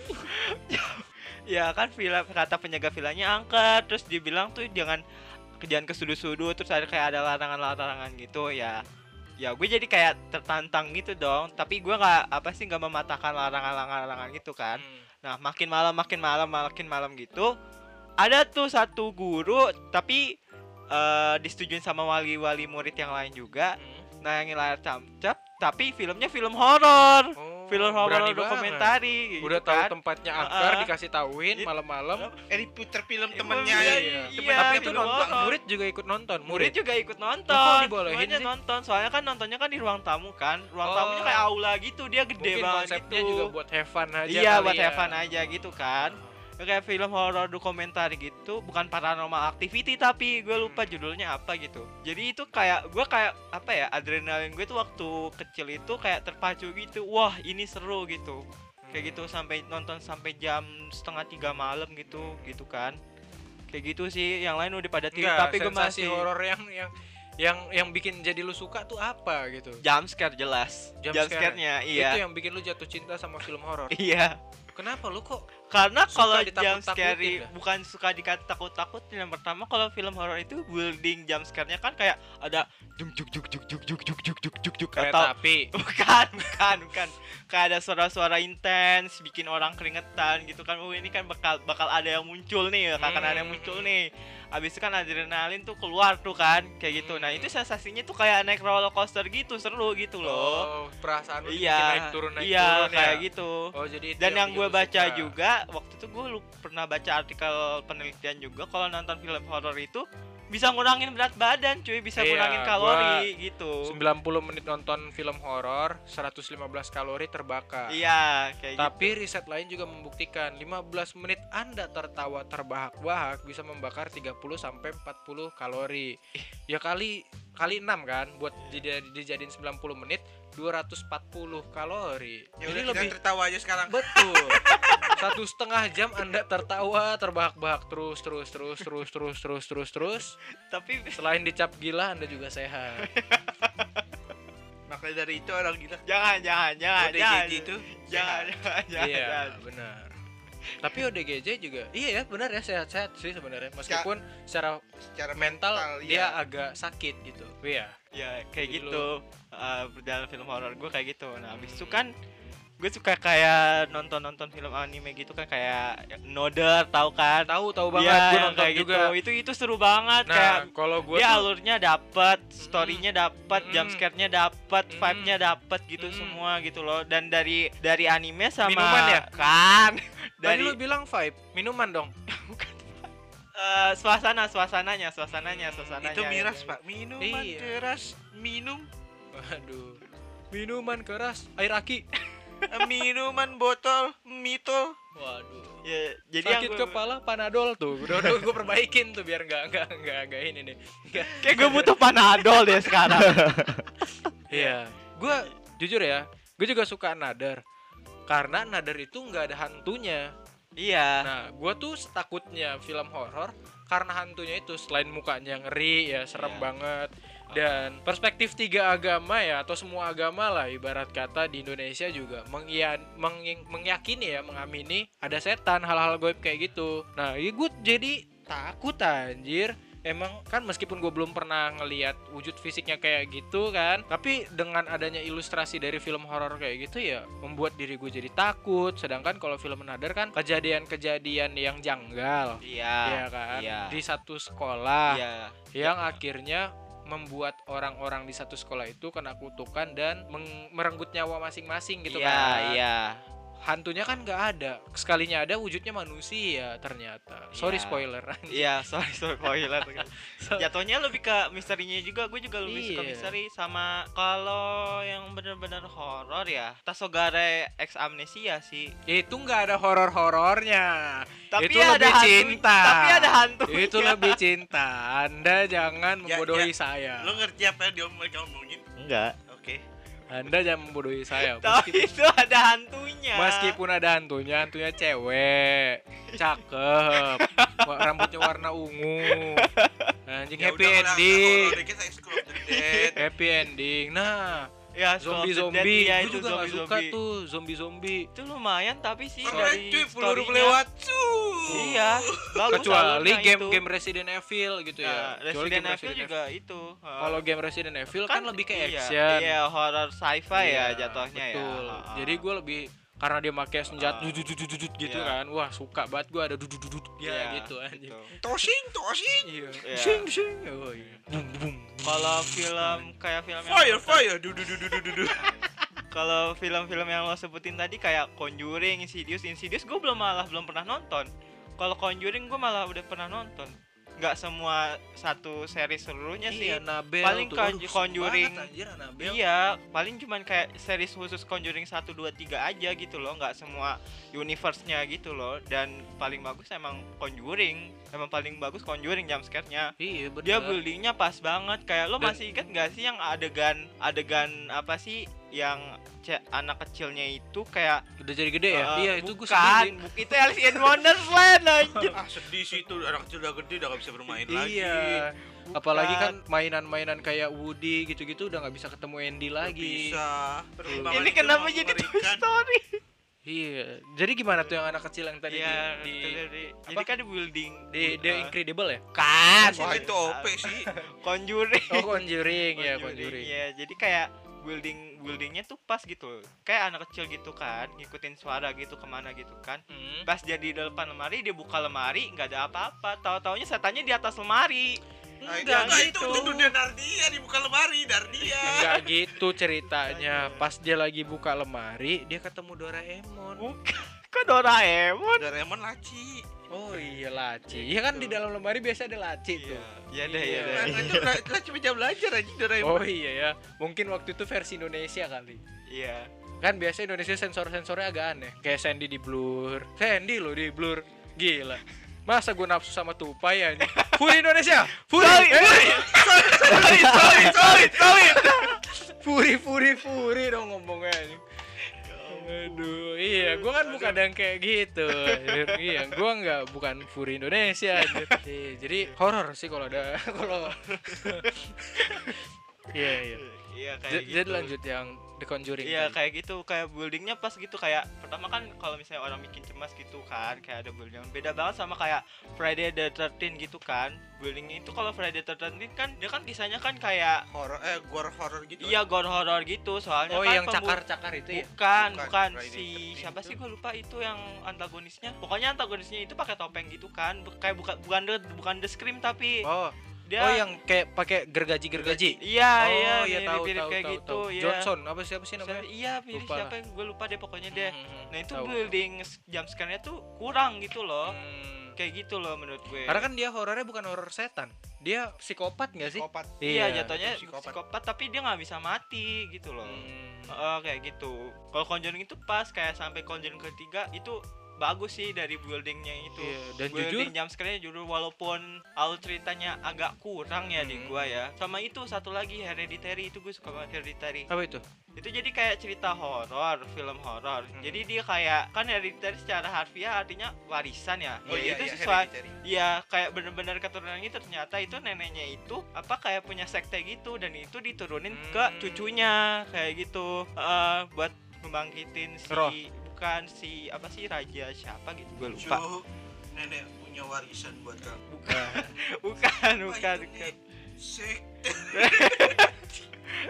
Ya kan villa kata penjaga villanya angker, terus dibilang tuh jangan jangan ke sudut-sudut terus ada kayak ada larangan-larangan gitu ya. Ya gue jadi kayak tertantang gitu dong, tapi gue nggak apa sih nggak mematahkan larangan-larangan gitu kan. Hmm. Nah, makin malam makin malam makin malam gitu. Ada tuh satu guru tapi eh disetujuin sama wali-wali murid yang lain juga Hmm. nayangin layar tancap tapi filmnya film horor. Oh, Film horor dokumentari gitu Udah tahu kan. tempatnya angker Heeh. dikasih tahuin malam-malam. Eh diputer film Iya, temennya iya, ya. iya. iya, Tapi itu nonton, murid juga ikut nonton. Murid Murid. juga ikut Nah, nonton. kok dibolehin sih? nonton. Soalnya kan nontonnya kan di ruang tamu kan. Ruang Oh. tamunya kayak aula gitu, dia gede Mungkin banget konsepnya gitu. juga buat have fun aja iya, buat ya. have fun aja gitu kan. Kayak film horor dokumenter gitu, bukan paranormal activity tapi gue lupa judulnya apa gitu. Jadi itu kayak gue kayak apa ya adrenalin gue tuh waktu kecil itu kayak terpacu gitu. Wah ini seru gitu. kayak gitu sampai nonton sampai jam setengah tiga malam gitu gitu kan. Kayak gitu sih yang lain udah pada tidur. Tapi gue masih horor yang yang yang yang bikin jadi lu suka tuh apa gitu? Jump scare jelas. Jump jump, scare. scare-nya itu iya yang bikin lu jatuh cinta sama film horor. <laughs> Iya kenapa lu kok karena kalau jump scare dah. bukan suka dikata takut takut yang pertama kalau film horor itu building jump scare-nya kan kayak ada juk juk juk juk juk juk juk juk juk juk juk atau api bukan bukan bukan kayak ada suara-suara intens bikin orang keringetan gitu kan oh ini kan bakal bakal ada yang muncul nih akan ada yang Hmm. muncul nih habis itu kan adrenalin tuh keluar tuh kan kayak gitu nah itu sensasinya tuh kayak naik roller coaster gitu seru gitu loh oh perasaan iya naik turun naik iya turun ya? kayak gitu oh jadi itu dan yang bikin gue baca suka. juga waktu itu gue pernah baca artikel penelitian juga kalau nonton film horor itu bisa ngurangin berat badan cuy bisa Iya, ngurangin gua kalori gitu 90 menit nonton film horor 115 kalori terbakar iya kayak gitu Tapi riset lain juga membuktikan 15 menit Anda tertawa terbahak-bahak bisa membakar 30 sampai 40 kalori. Ya kali kali 6 kan buat dijadi- dijadiin 90 menit 240 kalori. Ya Jadi udah lebih tertawa aja sekarang. betul. <laughs> Satu setengah jam Anda tertawa terbahak-bahak terus terus terus terus terus terus terus terus. tapi Selain dicap gila Anda juga sehat. <laughs> Makanya dari itu orang gila. jangan jangan jangan ODGJ jangan itu jangan jangan jangan, iya, jangan. benar. Tapi ODGJ juga iya ya benar ya sehat-sehat sih sebenarnya meskipun secara secara mental dia iya. agak sakit gitu. Iya. ya kayak Jadi gitu uh, perjalanan film horor gue kayak gitu nah habis itu kan gue suka kayak nonton nonton film anime gitu kan kayak Noder tahu kan Tahu tahu banget Iya, gue nonton kayak juga. gitu itu itu seru banget kayak Nah, kalau gue dia tuh alurnya dapet, storynya dapet, Mm-mm. jump scare-nya dapet, Mm-mm. vibe-nya dapet gitu Mm-mm. semua gitu loh. Dan dari dari anime sama Minuman ya? kan <laughs> dari dari lu bilang vibe minuman dong. <laughs> eh, suasana suasananya suasananya suasananya itu miras gitu. pak minuman Iya. keras minum Waduh. Minuman keras, air aki. <laughs> minuman botol mitol Waduh. ya jadi Sakit yang gua- kepala panadol tuh. Udah udah gue perbaikin tuh biar nggak nggak nggak nggak ini nih. Kayak gue butuh panadol deh sekarang <laughs> Iya. Gue jujur ya, gue juga suka Nadar. Karena Nadar itu nggak ada hantunya. iya Nah, gue tuh takutnya film horor karena hantunya itu selain mukanya ngeri ya serem Iya. banget dan perspektif tiga agama ya atau semua agama lah ibarat kata di Indonesia juga mengian, menging- meyakini ya mengamini ada setan hal-hal goib kayak gitu. Nah, ya gue jadi takut anjir. Emang kan meskipun gue belum pernah ngeliat wujud fisiknya kayak gitu kan Tapi dengan adanya ilustrasi dari film horor kayak gitu ya Membuat diri gue jadi takut Sedangkan kalau film Nadar kan kejadian-kejadian yang janggal iya ya kan iya. Di satu sekolah iya Yang akhirnya membuat orang-orang di satu sekolah itu kena kutukan dan merenggut nyawa masing-masing gitu iya kan. iya Hantunya kan nggak ada Sekalinya ada wujudnya manusia ternyata Sorry Iya. spoiler <laughs> iya sorry sorry spoiler <laughs> So- jatuhnya lebih ke misterinya juga gue juga lebih suka Iya. misteri sama kalau yang benar-benar horor ya Tasogare Ex Amnesia sih Itu nggak ada horor-horornya tapi Itu ada lebih hantu- cinta. tapi ada hantu Itu lebih cinta Anda jangan Ya, membodohi ya. saya lo ngerti apa yang dia mereka ngomongin Enggak. Anda jangan membodohi saya. <laughs> Meskipun, itu ada hantunya. Meskipun ada hantunya Hantunya cewek. Cakep. Rambutnya warna ungu. <laughs> Anjing Ya happy udah, ending. the Dead Happy ending. Nah ya zombie-zombie iya, Gue itu juga gak suka zombie-zombie. tuh Zombie-zombie itu lumayan tapi sih Oke, dari cuy peluru Cuy. iya bagus Kecuali alurnya itu. game-game Resident Evil gitu ya Kecuali Resident game Evil juga itu uh, Kalau game Resident Evil kan, lebih ke iya, action iya horror sci-fi Iya, ya jatuhnya betul. ya. Jadi gue lebih karena dia pakai senjata Ah. dudut gitu Iya. kan. Wah, suka banget gue ada dudut dudut ya Iya, gitu anjing. gitu. tosing tosing Iya. Iya. Shing shing. Oh iya. Kalau film kayak film yang fire lo- fire du du du du du du du kalau film-film yang lo sebutin tadi kayak Conjuring, Insidious, Insidious gue belum malah belum pernah nonton. Kalau Conjuring gue malah udah pernah nonton. Nggak semua satu seri seluruhnya sih. Iya, Nabel Paling tuh. Conj- Conjuring. banget, anjir, Annabelle. Iya, paling cuman kayak series khusus Conjuring 1 2 3 aja gitu loh, nggak semua universe-nya gitu loh. Dan paling bagus emang Conjuring. Emang paling bagus Conjuring jump scare-nya. Iya, bener. Dia buildingnya pas banget kayak lo Dan- masih ingat nggak sih yang adegan adegan apa sih yang ce- anak kecilnya itu kayak Udah jadi gede ya? eh, iya, itu gue bukan, bu- itu Alice in Wonderland anjir. ah sedih sih itu anak kecil udah gede udah gak bisa bermain Iya. lagi Apalagi Bukan. kan mainan-mainan kayak Woody gitu-gitu udah nggak bisa ketemu Andy lagi. bisa Ini kenapa jadi Toy. Story? Iya. Jadi gimana tuh yang anak kecil yang tadi Iya, di, di dari- apa? jadi kan di building di The eh, Incredible ya? kan wah itu OP sih <laughs> Conjuring. Oh Conjuring ya Conjuring. Iya, jadi kayak building buildingnya tuh pas gitu. Kayak anak kecil gitu kan ngikutin suara gitu ke mana gitu kan. Hmm. pas dia di depan lemari dia buka lemari nggak ada apa-apa. Tahu taunya setannya di atas lemari. Nah, itu, Enggak enggak, itu, gitu. itu dunia Narnia dibuka lemari Narnia Enggak gitu ceritanya. Pas dia lagi buka lemari, dia ketemu Doraemon. bukan kok Doraemon? Doraemon laci Oh iya laci. Iya kan di dalam lemari biasa ada laci tuh. iya deh iya deh Nah, itu la- laci meja belajar aja Doraemon Oh iya ya. Mungkin waktu itu versi Indonesia kali. iya Kan biasa Indonesia sensor-sensornya agak aneh. Kayak Sandy di blur. Sandy loh di blur. Gila. Masa gue nafsu sama tupai ya? Furi Indonesia. Furi. Eh, sorry sorry sorry sorry Furi Furi Furi dong ngomongnya ini. Aduh, iya, gua kan bukan yang kayak gitu. Iya, gua nggak bukan Furi Indonesia. Iya, jadi horor sih kalau ada <laughs> kalau <laughs> Iya, iya. iya kayak J- gitu Jadi lanjut yang The Conjuring. Iya tadi. kayak gitu kayak buildingnya pas gitu kayak pertama kan kalau misalnya orang bikin cemas gitu kan kayak ada building beda banget sama kayak Friday the 13 gitu kan buildingnya itu kalau Friday the 13 kan dia kan kisahnya kan kayak horor eh gore horor gitu iya gore horror gitu soalnya Oh, kan yang cakar-cakar itu ya? bukan Bukan, bukan, si the 13 siapa itu. sih gue lupa itu yang antagonisnya pokoknya antagonisnya itu pakai topeng gitu kan kayak bukan bukan the bukan the scream tapi Oh, dia oh yang kayak pakai gergaji-gergaji. iya oh, iya iya tahu tahu kayak tahu. gitu tahu. iya Johnson, apa siapa sih namanya? iya pilih Lupa siapa gue lupa deh pokoknya deh Hmm, Nah itu tahu. building s- jump scare-nya tuh kurang gitu loh. Hmm. Kayak gitu loh menurut gue. Karena kan dia horornya bukan horor setan. Dia psikopat nggak sih? psikopat iya jatuhnya psikopat. psikopat. tapi dia nggak bisa mati gitu loh. Hmm. Heeh, kayak gitu. Kalau Conjuring itu pas kayak sampai Conjuring ketiga itu bagus sih dari buildingnya itu. Iya, dan Building jujur jump scare-nya jujur walaupun alur ceritanya agak kurang ya di Hmm. gua ya. Sama itu satu lagi Hereditary itu gue suka banget Hereditary. apa itu? Itu jadi kayak cerita horor, film horor. Hmm. Jadi dia kayak kan Hereditary secara harfiah artinya warisan ya. oh Ya, iya itu iya sesuatu Hereditary. Iya, kayak bener-bener keturunannya ternyata itu neneknya itu apa kayak punya sekte gitu dan itu diturunin Hmm. ke cucunya kayak gitu Eh, buat membangkitin si Roh. Bukan si apa sih raja siapa gitu gue lupa. Cucu, nenek punya warisan buat kamu Bukan, <laughs> bukan, bukan. bukan. nih, sek <laughs>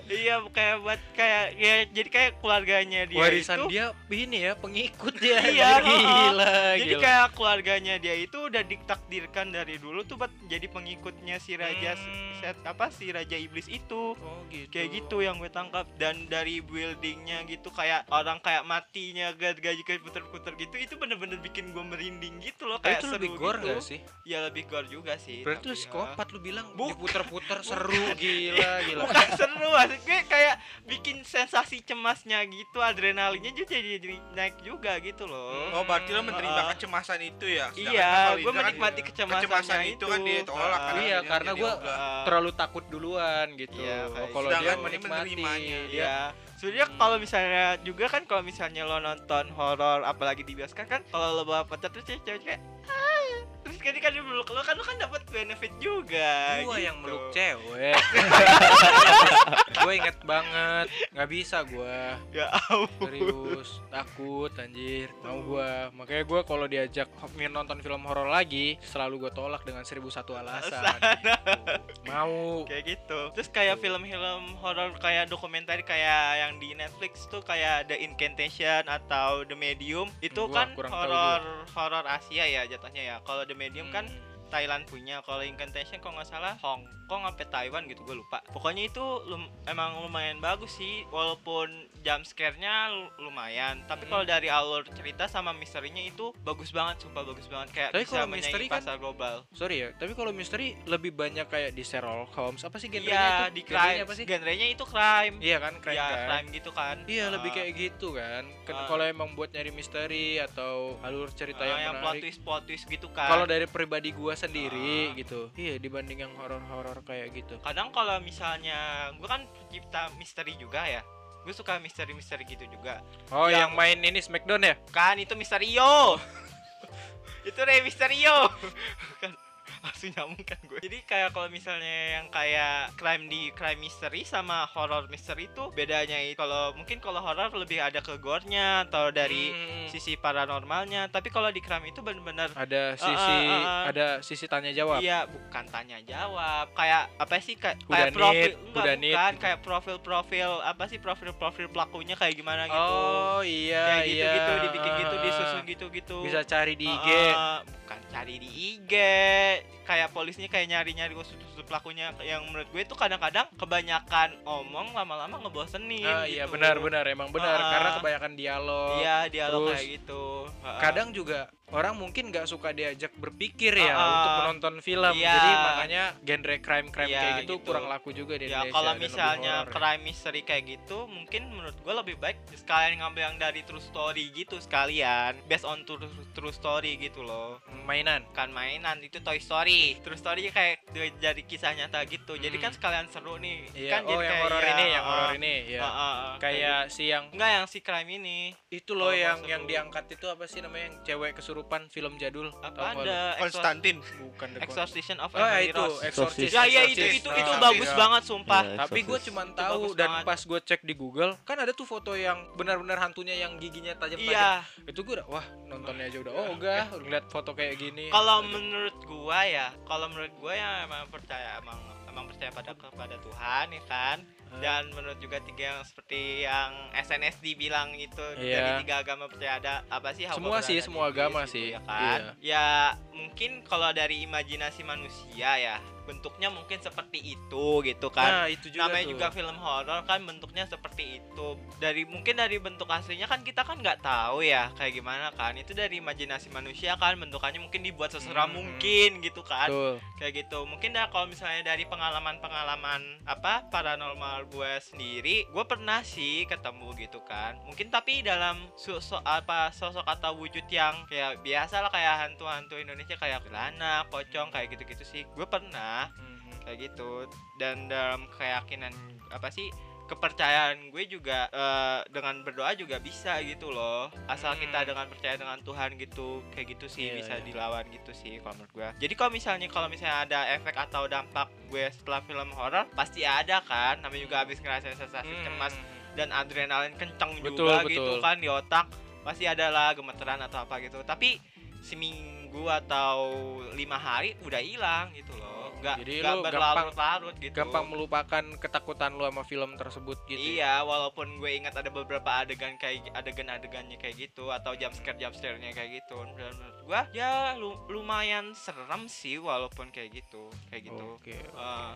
Iya, kayak buat kayak ya jadi kayak keluarganya dia Warisan itu dia ini ya pengikut dia. Iya, gila, jadi gila. kayak keluarganya dia itu udah ditakdirkan dari dulu tuh buat jadi pengikutnya si raja Hmm. set apa si raja iblis itu. Oh gitu. kayak gitu yang gue tangkap dan dari buildingnya gitu kayak orang kayak matinya gaji kayak puter-puter gitu itu bener-bener bikin gue merinding gitu loh kayak itu seru lebih gore gitu. sih? ya lebih gore juga sih Berarti lu psikopat lu bilang diputer-puter <laughs> seru gila ya. gila. bukan seru maksud gue kayak bikin sensasi cemasnya gitu adrenalinnya juga jadi, jadi naik juga gitu loh oh berarti lo menerima Ah. kecemasan itu ya Sedangkan iya gue kan menikmati kecemasannya kecemasan itu kan ditolak Ah, kan Iya, karena ah. Terlalu takut duluan gitu. Iya, kalau sedangkan dia menikmati, menerimanya. Iya. Sebenarnya kalau misalnya juga kan kalau misalnya lo nonton horor apalagi di bioskop kan kalau lo bawa pacar terus cewek kayak "Ah." terus kan kan dia meluk lo kan lo kan dapat benefit juga. gua gitu. yang meluk cewek. <laughs> gue inget banget, nggak bisa gua. Ya ampun. Serius, takut anjir. Mau gua. Makanya gua kalau diajak nonton film horor lagi, selalu gua tolak dengan seribu satu alasan. gitu. Mau. Kayak gitu. Terus kayak film-film horor kayak dokumenter kayak yang di Netflix tuh kayak The Incantation atau The Medium itu Gua kan horor horor Asia ya jatuhnya ya. Kalau The Medium kan Hmm. Thailand punya kalau Incantation kalau nggak salah Hong Kong sampai Taiwan gitu gue lupa pokoknya itu lum- emang lumayan bagus sih walaupun jump scare-nya lu- lumayan tapi Hmm. kalau dari alur cerita sama misterinya itu bagus banget sumpah bagus banget kayak Tapi bisa misteri kan- pasar global Sorry ya, tapi kalau misteri lebih banyak kayak di Sherlock Holmes. Apa sih genrenya iya itu? di crime apa sih? genrenya itu crime Iya kan, crime Iya, kan? crime gitu kan Iya, lebih Ah, kayak gitu kan. Ah. Kalau emang buat nyari misteri atau alur cerita ah, yang, yang plot menarik. twist plot twist gitu kan Kalau dari pribadi gua sendiri Ah. gitu. Iya, dibanding yang horor-horor kayak gitu. kadang kalau misalnya gue kan pencipta misteri juga ya. Gue suka misteri-misteri gitu juga. Oh, Yang- yang main ini Smackdown ya? kan itu Misterio. <laughs> Itu Rey Misterio <laughs> kan langsung nyambung kan gue jadi kayak kalau misalnya yang kayak crime di crime mystery sama horror mystery itu bedanya itu kalau mungkin kalau horror lebih ada ke gore-nya atau dari Hmm. sisi paranormalnya tapi kalau di crime itu benar-benar ada Ah, sisi ah, ah, ah. ada sisi tanya jawab. Iya, bukan tanya jawab. Kayak apa sih kayak kayak profil enggak bukan, gitu. kayak profil-profil apa sih profil-profil pelakunya kayak gimana gitu. Oh iya kayak iya. gitu-gitu dibikin gitu, disusun gitu-gitu. Bisa cari di IG. Ah, bukan cari di IG. Kayak polisnya kayak nyari-nyari usut-usut pelakunya yang menurut gue itu kadang-kadang kebanyakan omong lama-lama ngebosenin Ah, gitu. iya benar benar emang benar Ah. karena kebanyakan dialog. Iya, dialog Terus kayak gitu. Ah, Kadang juga orang mungkin nggak suka diajak berpikir ya Ah, untuk menonton film. iya. Jadi makanya genre crime-crime Iya, kayak gitu, gitu. kurang laku juga di ya Indonesia. kalau misalnya ya. crime mystery kayak gitu mungkin menurut gue lebih baik sekalian ngambil yang dari true story gitu sekalian based on true, true story gitu loh mainan. kan mainan itu Toy Story true story kayak jadi kisah nyata gitu jadi Hmm. kan sekalian seru nih Iya, kan oh jadi yang kayak horor ya, ini, yang ah, horor ini ya. ah, ah, ah, Kayak si yang gitu. enggak yang si crime ini itu loh Oh, yang seru. yang diangkat itu apa sih namanya yang cewek kesurupan film jadul. Apa ada? Konstantin. Bukan The Exorcism of oh Emily itu. Exorcist ya ya itu itu itu Exorcist. bagus iya. banget sumpah. Iya. tapi gue Itu tahu dan banget. pas gue cek di Google kan ada tuh foto yang benar-benar hantunya yang giginya tajam-tajam. Iya. Itu gue udah wah nontonnya aja udah oh enggak ngeliat foto kayak gini. Kalau menurut gua ya kalau menurut gua ya emang percaya emang emang percaya pada kepada Tuhan ya kan. Dan menurut juga tiga yang seperti yang SNSD bilang itu Iya. dari tiga agama percaya ada apa sih Semua sih, semua agama gitu sih. ya kan Iya. ya mungkin kalau dari imajinasi manusia ya bentuknya mungkin seperti itu gitu kan nah itu juga namanya tuh. juga film horor kan bentuknya seperti itu dari mungkin dari bentuk aslinya kan kita kan nggak tahu ya kayak gimana kan itu dari imajinasi manusia kan bentukannya mungkin dibuat seseram Hmm. mungkin gitu kan Betul. kayak gitu mungkin dah kalau misalnya dari pengalaman-pengalaman apa paranormal gue sendiri gue pernah sih ketemu gitu kan mungkin tapi dalam sosok apa sosok atau wujud yang kayak biasa lah kayak hantu-hantu Indonesia kayak gelana pocong kayak gitu-gitu sih gue pernah Mhm. kayak gitu dan dalam keyakinan apa sih kepercayaan gue juga eh, dengan berdoa juga bisa gitu loh asal kita Hmm. dengan percaya dengan Tuhan gitu kayak gitu sih Iya, bisa iya. dilawan gitu sih kalau menurut gue jadi kalau misalnya kalau misalnya ada efek atau dampak gue setelah film horor pasti ada kan namanya juga habis ngerasain sensasi Hmm. cemas dan adrenalin kenceng Betul, juga betul. gitu kan di otak pasti ada lah gemeteran atau apa gitu tapi seminggu atau lima hari udah hilang gitu loh. Nggak Jadi nggak berlarut-larut gitu. gampang melupakan ketakutan lu sama film tersebut gitu. Ya? iya walaupun gue ingat ada beberapa adegan kayak adegan-adegannya kayak gitu atau jump scare jump scare-nya kayak gitu. Dan menurut gue ya lu- lumayan serem sih walaupun kayak gitu kayak gitu. Oke Eh,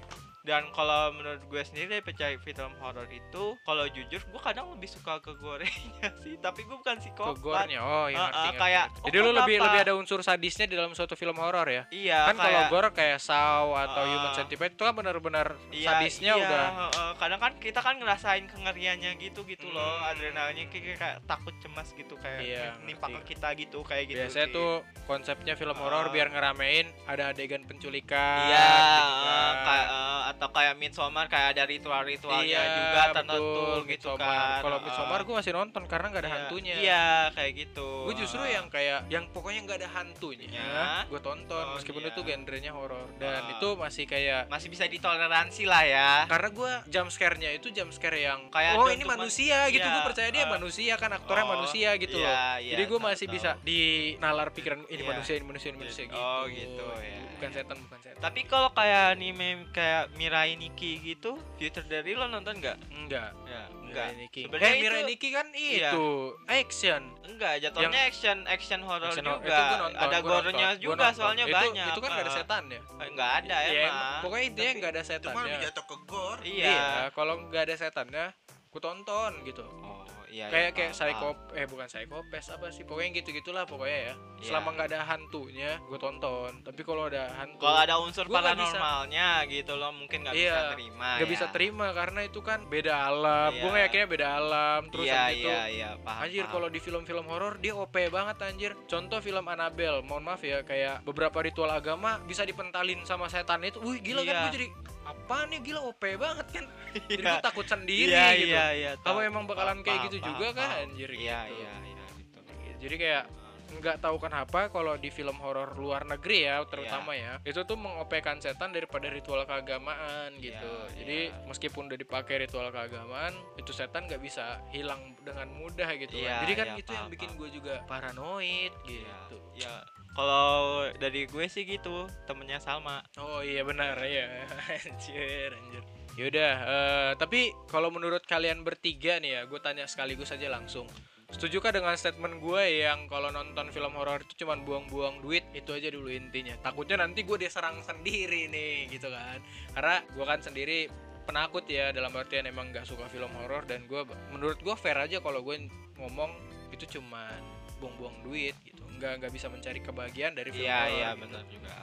dan kalau menurut gue sendiri percaya film horor itu kalau jujur gue kadang lebih suka ke gorengnya <laughs> sih tapi gue bukan ke psikopat gore-nya oh iya ngerti, ah, ngerti, kayak, ngerti. oh, jadi lu lebih kenapa? lebih ada unsur sadisnya di dalam suatu film horor ya iya kan kalau gore kayak Saw atau Ah. Human Centipede itu kan benar-benar Iya, sadisnya iya, udah heeh. kadang kan kita kan ngerasain kengeriannya gitu gitu loh Hmm. adrenalinnya kayak, kayak- kayak takut cemas gitu kayak Iya, nimpa ngerti. ke kita gitu kayak gitu biasanya sih. tuh konsepnya film horor Ah. biar ngeramein ada adegan penculikan iya gitu kan. kayak eh, atau kayak Midsommar kayak ada ritual-ritualnya Iya, juga tertentu betul, gitu Midsommar. kan Kalau. Midsommar gue masih nonton karena nggak ada Iya, hantunya. iya kayak gitu Gue justru yang kayak yang pokoknya nggak ada hantunya. Ya. Gue tonton Oh, meskipun iya. itu genrenya horor dan Ah. itu masih kayak masih bisa ditoleransi lah ya karena gue jump scare-nya itu jump scare yang Kayak oh ini manusia gitu iya, gue percaya dia ah. manusia kan aktornya Oh, manusia gitu iya, loh iya, jadi gue masih tahu. bisa dinalar pikiran ini Iya. manusia ini manusia ini manusia gitu Oh, gitu, ya. Bukan setan bukan setan. Tapi kalau kayak anime kayak Mirai Nikki gitu Future dari lo nonton nggak? Enggak ya Mirai enggak Nikki. Sebenarnya eh Mirai Nikki kan Iya. itu action. Enggak jatuhnya action action horror Action juga. Itu nonton, ada gua juga nonton. soalnya Itu- banyak. itu kan gak ada Eh, setan ya? Nggak ada Iya, emang. pokoknya intinya nggak ada lebih setannya jatuh ke gore iya. Iya kalau nggak ada setannya ku tonton gitu. Oh iya kayak iya, kayak paham, psychop eh bukan psychopes apa sih pokoknya gitu gitulah pokoknya ya Iya. selama nggak ada hantunya gue tonton tapi kalau ada hantu kalau ada unsur nggak bisa. paranormalnya gitu loh mungkin nggak Iya, bisa terima nggak ya. bisa terima karena itu kan beda alam gue Iya. ngeyaknya beda alam terus iya habis itu iya iya paham Anjir kalau di film-film horor dia OP banget anjir. Contoh film Annabelle, mohon maaf ya kayak beberapa ritual agama bisa dipentalin sama setan itu. Wih gila kan Iya. gue jadi apa nih gila OP banget kan? <laughs> Jadi Iya. gue takut sendiri iya gitu. iya iya. Kalau tahu. emang bakalan kayak gitu juga kan, anjir, iya gitu. iya iya gitu. Jadi kayak nggak tahu kenapa kalau di film horor luar negeri ya terutama ya itu tuh mengopekan setan daripada ritual keagamaan gitu. Iya, jadi iya. meskipun udah dipakai ritual keagamaan itu setan nggak bisa hilang dengan mudah gitu Iya, kan jadi kan iya, itu yang paham, bikin gue juga paranoid Iya, gitu. ya kalau dari gue sih gitu temennya Salma. Oh iya benar ya <laughs> anjir anjir. Yaudah eh, tapi kalau menurut kalian bertiga nih ya gue tanya sekaligus aja langsung. Setujukah dengan statement gue yang kalau nonton film horor itu cuman buang-buang duit? Itu aja dulu intinya. Takutnya nanti gue diserang sendiri nih gitu kan. Karena gue kan sendiri penakut ya dalam artian emang nggak suka film horor dan gue menurut gue fair aja kalau gue ngomong itu cuman buang-buang duit gitu nggak nggak bisa mencari kebahagiaan dari film iya iya gitu. benar juga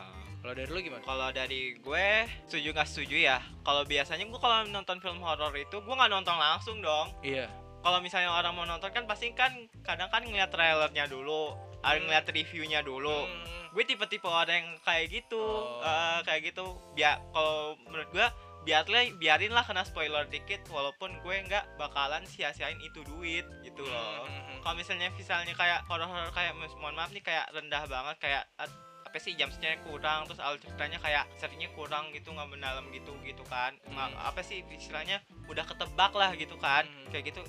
kalau dari lu gimana? Kalau dari gue setuju nggak setuju ya? Kalau biasanya gue kalau nonton film horor itu gue nggak nonton langsung dong. Iya. Kalau misalnya orang mau nonton kan pasti kan kadang kan ngeliat trailernya dulu ada Hmm. ngeliat reviewnya dulu. Hmm, gue tipe-tipe orang yang kayak gitu Oh. eh, kayak gitu. Biar kalau menurut gue biarlah biarin lah kena spoiler dikit walaupun gue nggak bakalan sia-siain itu duit gitu loh hmm, hmm, kalau misalnya misalnya kayak horor-horor kayak mohon maaf nih kayak rendah banget kayak apa sih jam kurang terus alur ceritanya kayak seringnya kurang gitu nggak mendalam gitu gitu kan Ma- Hmm. apa sih istilahnya udah ketebak lah gitu kan Hmm. kayak gitu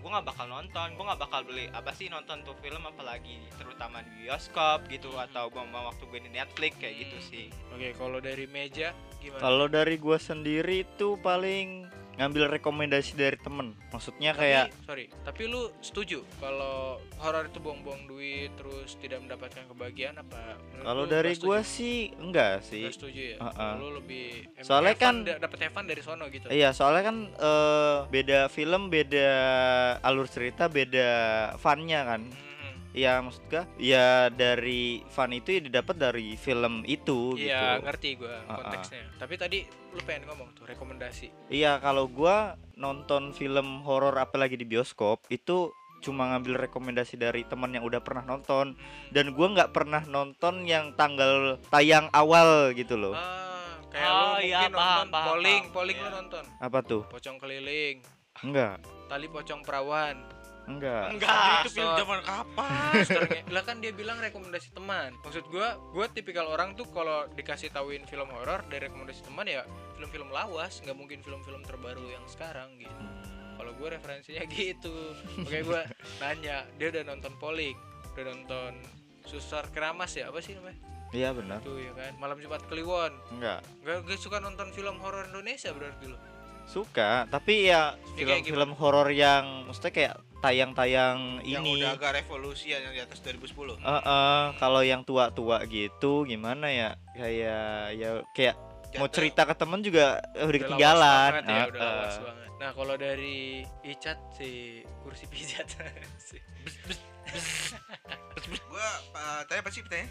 gue nggak bakal nonton gue nggak bakal beli apa sih nonton tuh film apalagi terutama di bioskop gitu Hmm. atau bom waktu gue di Netflix kayak gitu Hmm. sih oke kalau dari meja gimana Kalau dari gua sendiri itu paling ngambil rekomendasi dari temen. Maksudnya Tapi- kayak sorry tapi lu setuju kalau horor itu buang-buang duit terus tidak mendapatkan kebahagiaan apa kalau dari gua sih enggak sih. Nggak setuju ya Heeh. lu lebih Soalnya kan- da- dapet Evan dari sono gitu Iya, soalnya kan eh, beda film, beda alur cerita, beda funnya kan. Mhm. Iya maksud gua ya dari fun itu ya didapat dari film itu Iya gitu. ngerti gua ah. konteksnya tapi tadi lu pengen ngomong tuh rekomendasi Iya kalau gua nonton film horor apalagi di bioskop itu cuma ngambil rekomendasi dari teman yang udah pernah nonton dan gua nggak pernah nonton yang tanggal tayang awal gitu loh. ah kayak Oh, lu iya, mungkin paham, nonton paham, polling paham. polling lu Iya. nonton Apa tuh? pocong keliling Enggak, tali pocong perawan enggak. enggak itu film zaman kapan? <laughs> Nge- lah kan dia bilang rekomendasi teman. Maksud gua gua tipikal orang tuh kalau dikasih tauin film horor dari rekomendasi teman ya film-film lawas. Nggak mungkin film-film terbaru yang sekarang gitu. Kalau gue referensinya <laughs> gitu. Oke gue nanya dia udah nonton Poling udah nonton Susar Keramas ya? Apa sih namanya? Iya benar. tuh ya kan malam Jumat Kliwon. Enggak. gak, gak suka nonton film horor Indonesia berarti lo Suka, tapi ya Ya, film-film horor yang maksudnya kayak tayang-tayang yang ini. udah agak revolusi yang di atas 2010 Eh, eh, kalau yang tua-tua gitu gimana ya? Kayak ya kayak mau Jatuh. cerita ke temen juga udah Udah ketinggalan. lawas banget ya, udah lawas eh. banget. Nah kalau dari Icat si kursi pijat <laughs> Si- gua uh, tanya apa sih pertanyaan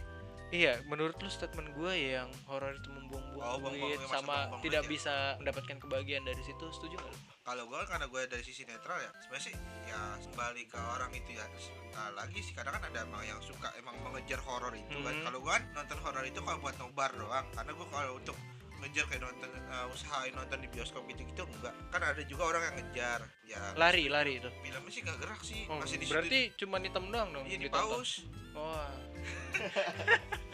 Iya, menurut lu statement gue yang horor itu membuang-buang Oh, duit ya, masa sama buang-buang tidak duit ya? bisa mendapatkan kebahagiaan dari situ, setuju nggak? kalau gue karena gue dari sisi netral ya sebenarnya sih ya kembali ke orang itu ya Nah, lagi sih kadang kan ada emang yang suka emang mengejar horor itu kan Mhm. kalau gue kan nonton horor itu kalau buat nobar doang karena gue kalau untuk ngejar kayak nonton uh, usahain nonton di bioskop gitu gitu enggak. Kan ada juga orang yang ngejar ya. Lari, lari itu. filmnya sih gak gerak sih Oh, masih di berarti cuma hitam doang dong iya di paus. Wah, <laughs>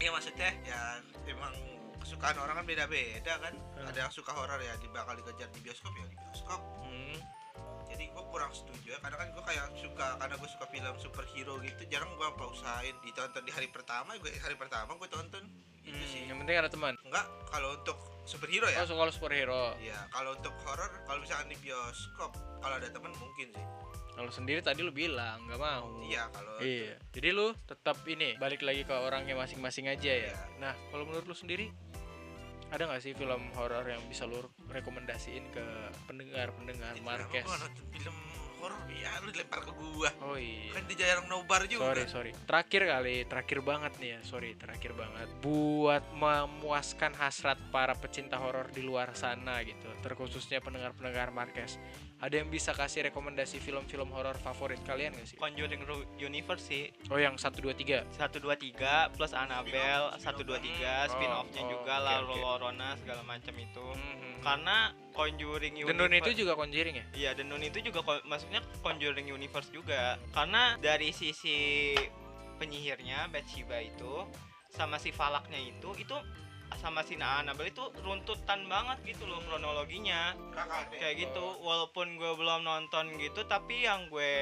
Iya maksudnya ya emang kesukaan orang kan beda-beda kan. Hmm. ada yang suka horor ya di bakal dikejar di bioskop ya di bioskop. Hmm. jadi gue kurang setuju ya karena kan gue kayak suka karena gue suka film superhero gitu jarang gue pausain. Ditonton di hari pertama gue hari pertama gue tonton itu Hmm, sih yang penting ada teman. enggak kalau untuk superhero ya Oh, kalau superhero. Iya, kalau untuk horor kalau misalkan di bioskop kalau ada teman mungkin sih. Kalau sendiri tadi lu bilang nggak mau. Iya, kalau Iya. Jadi lu tetap ini balik lagi ke orangnya masing-masing aja ya. Iya. Nah, kalau menurut lu sendiri ada nggak sih film horor yang bisa lu rekomendasiin ke kenapa gua nonton film horor ya lu dilempar ke gua Oh iya. kan dia jarang nobar juga Sorry, sorry. Terakhir kali, terakhir banget nih ya. Sorry, terakhir banget. Buat memuaskan hasrat para pecinta horor di luar sana gitu, terkhususnya pendengar-pendengar Marquez. Ada yang bisa kasih rekomendasi film-film horor favorit kalian gak sih? Conjuring Universe sih Oh, yang 1 2 3. 1 2 3 plus Annabelle Spin-off, 1 2 3 Oh, spin-offnya oh, juga oke, La oke. Llorona segala macam itu. Hmm. Karena Conjuring Universe itu juga Conjuring ya? Iya, The Nun itu juga maksudnya Conjuring Universe juga. Karena dari sisi penyihirnya Bathsheba itu sama si Falaknya itu itu sama si Annabelle itu runtutan banget gitu loh kronologinya. Kayak gitu walaupun gue belum nonton gitu tapi yang gue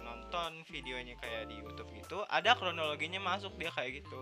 nonton videonya kayak di YouTube gitu ada kronologinya masuk dia kayak gitu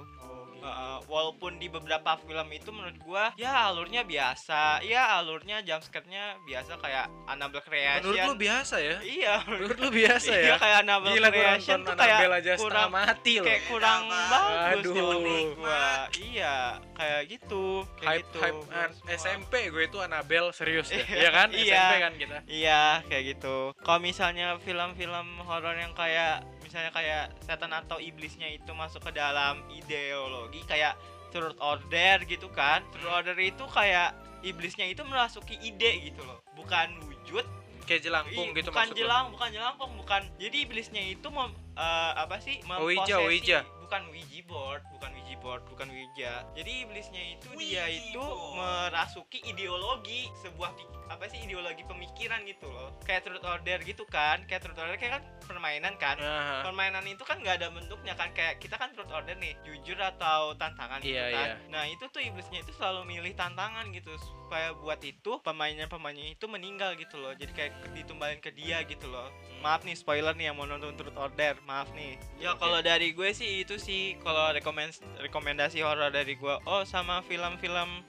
Uh, walaupun di beberapa film itu menurut gua ya alurnya biasa ya alurnya jumpscare-nya biasa kayak Annabelle Creation Menurut lu biasa ya? iya Menurut lu biasa iya ya? kayak Annabelle Gila Creation tuh kayak aja kurang mati loh. kayak kurang Beda, Pak. bagus Aduh. menurut gua iya kayak gitu kayak hype gitu hype an- semua. SMP gue itu Annabelle serius deh. Iya, Iya kan? iya. SMP kan kita. Iya, kayak gitu. Kalau misalnya film-film horor yang kayak misalnya kayak setan atau iblisnya itu masuk ke dalam ideologi kayak Third Order gitu kan. Third Order itu kayak iblisnya itu merasuki ide gitu loh. Bukan wujud, Kayak jelangkung gitu bukan jelang, bukan jelangkung, bukan. Jadi iblisnya itu mem, eh, apa sih? Ouija, memposesi- Ouija. Bukan Ouija board, bukan Ouija board, bukan Ouija. Jadi iblisnya itu Ouija dia itu board. merasuki ideologi sebuah apa sih ideologi pemikiran gitu loh. Kayak Truth Order gitu kan. Kayak Truth Order kayak kan permainan kan. Nah, Permainan itu kan nggak ada bentuknya kan kayak kita kan Truth Order nih, jujur atau tantangan gitu Iya, kan. iya. Nah, itu tuh iblisnya itu selalu milih tantangan gitu supaya buat itu pemainnya-pemainnya itu meninggal gitu loh. Jadi kayak ditumbalin ke dia gitu loh. Maaf nih spoiler nih yang mau nonton Truth Order, maaf nih. Ya kalau dari gue sih itu sih kalau rekomend rekomendasi horor dari gue. Oh, sama film-film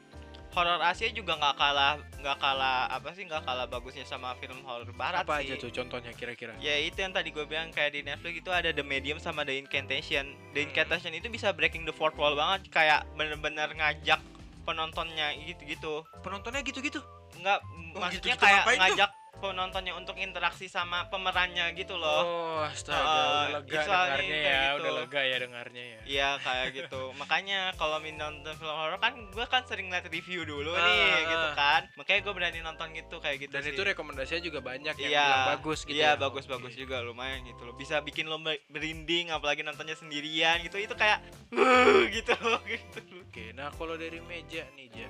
horor Asia juga nggak kalah nggak kalah apa sih nggak kalah bagusnya sama film horor barat apa sih. aja tuh contohnya kira-kira? Ya itu yang tadi gue bilang kayak di Netflix itu ada The Medium sama The Incantation. The Hmm. Incantation itu bisa breaking the fourth wall banget kayak bener-bener ngajak penontonnya gitu-gitu. Penontonnya gitu-gitu. Enggak Oh, maksudnya gitu-gitu kayak ngapain tuh? ngajak penontonnya untuk interaksi sama pemerannya gitu loh. Oh, astaga, Uh, udah lega dengarnya ya, gitu. udah lega ya dengarnya ya. Iya kayak gitu. <laughs> Makanya kalau min nonton film horor kan gue kan sering liat review dulu Ah, nih ah. gitu kan. Makanya gue berani nonton gitu kayak gitu Dan sih. itu rekomendasinya juga banyak yang Iya, bilang bagus gitu. Iya, ya. bagus-bagus Oke. juga lumayan gitu loh. Bisa bikin lo mer- merinding apalagi nontonnya sendirian gitu. Itu kayak <laughs> gitu loh gitu. Oke, nah kalau dari meja nih, Ja.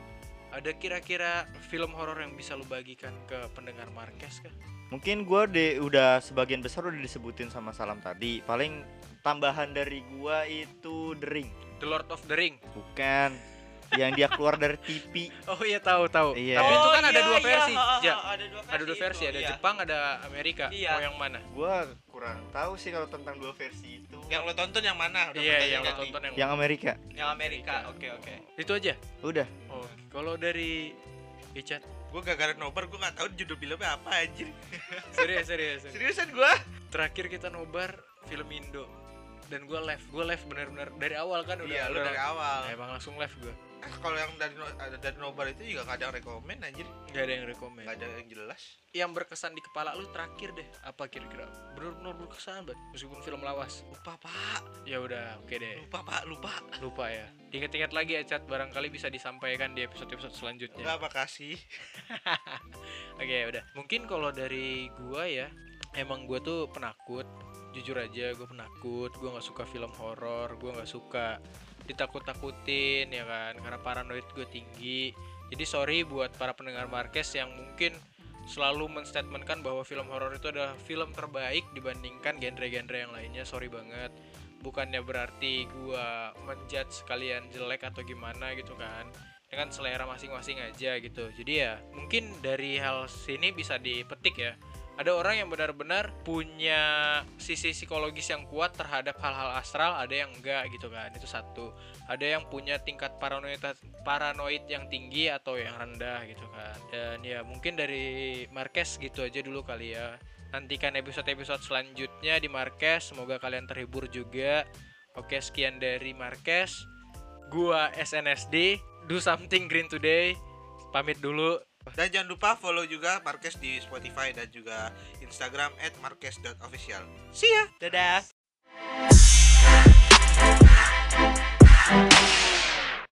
Ada kira-kira film horor yang bisa lu bagikan ke pendengar Marquez kah? Mungkin gua de udah sebagian besar udah disebutin sama Salam tadi. Paling tambahan dari gua itu The Ring. The Lord of the Ring. Bukan yang dia keluar dari TV. Oh iya tahu tahu. Iya. Tapi itu kan ada iya, dua iya, versi, ha, ha, Ada dua versi. Ada dua versi, itu, ada iya. Jepang, ada Amerika. Iya. Mau yang mana? Gua kurang tahu sih kalau tentang dua versi itu. yang lo tonton yang mana Udah Iya, yang lo tonton yang, Yang Amerika. Yang Amerika. Oke, oke. itu aja. Udah. Oh, kalau dari Icat, gue gara-gara nobar gue nggak tahu judul filmnya apa anjir <laughs> serius serius. serius. seriusan gue Terakhir kita nobar film Indo dan gue live, gue live benar-benar dari awal kan udah. iya udah- dari awal Nah, emang langsung live gue. Ah, kalau yang dari ada dari nobar itu juga kadang rekomen anjir Gak ada yang rekomend. nggak ada yang jelas Yang berkesan di kepala lu terakhir deh, apa kira-kira? Benar-benar berkesan banget, meskipun film lawas. lupa pak Ya udah, oke deh. lupa pak lupa Lupa ya. Ingat-ingat lagi ya, Cat. Barangkali bisa disampaikan di episode-episode selanjutnya. nggak makasih <laughs> Oke, udah. Mungkin kalau dari gua ya, emang gua tuh penakut. Jujur aja, gua penakut. Gua nggak suka film horor. Gua nggak suka ditakut-takutin ya kan, karena paranoid gue tinggi. Jadi sorry buat para pendengar Marquez yang mungkin selalu menstatementkan bahwa film horor itu adalah film terbaik dibandingkan genre-genre yang lainnya. Sorry banget. Bukannya berarti gua menjudge kalian jelek atau gimana gitu kan dengan selera masing-masing aja gitu. Jadi ya mungkin dari hal sini bisa dipetik ya. Ada orang yang benar-benar punya sisi psikologis yang kuat terhadap hal-hal astral, ada yang enggak gitu kan. Itu satu. Ada yang punya tingkat paranoid paranoid yang tinggi atau yang rendah gitu kan. Dan ya mungkin dari Marquez gitu aja dulu kali ya. Nantikan episode-episode selanjutnya di Marquez. Semoga kalian terhibur juga. Oke, sekian dari Marquez. Gua SNSD, do something green today. Pamit dulu dan jangan lupa follow juga Marques di Spotify dan juga Instagram @marques.official see ya! Dadah.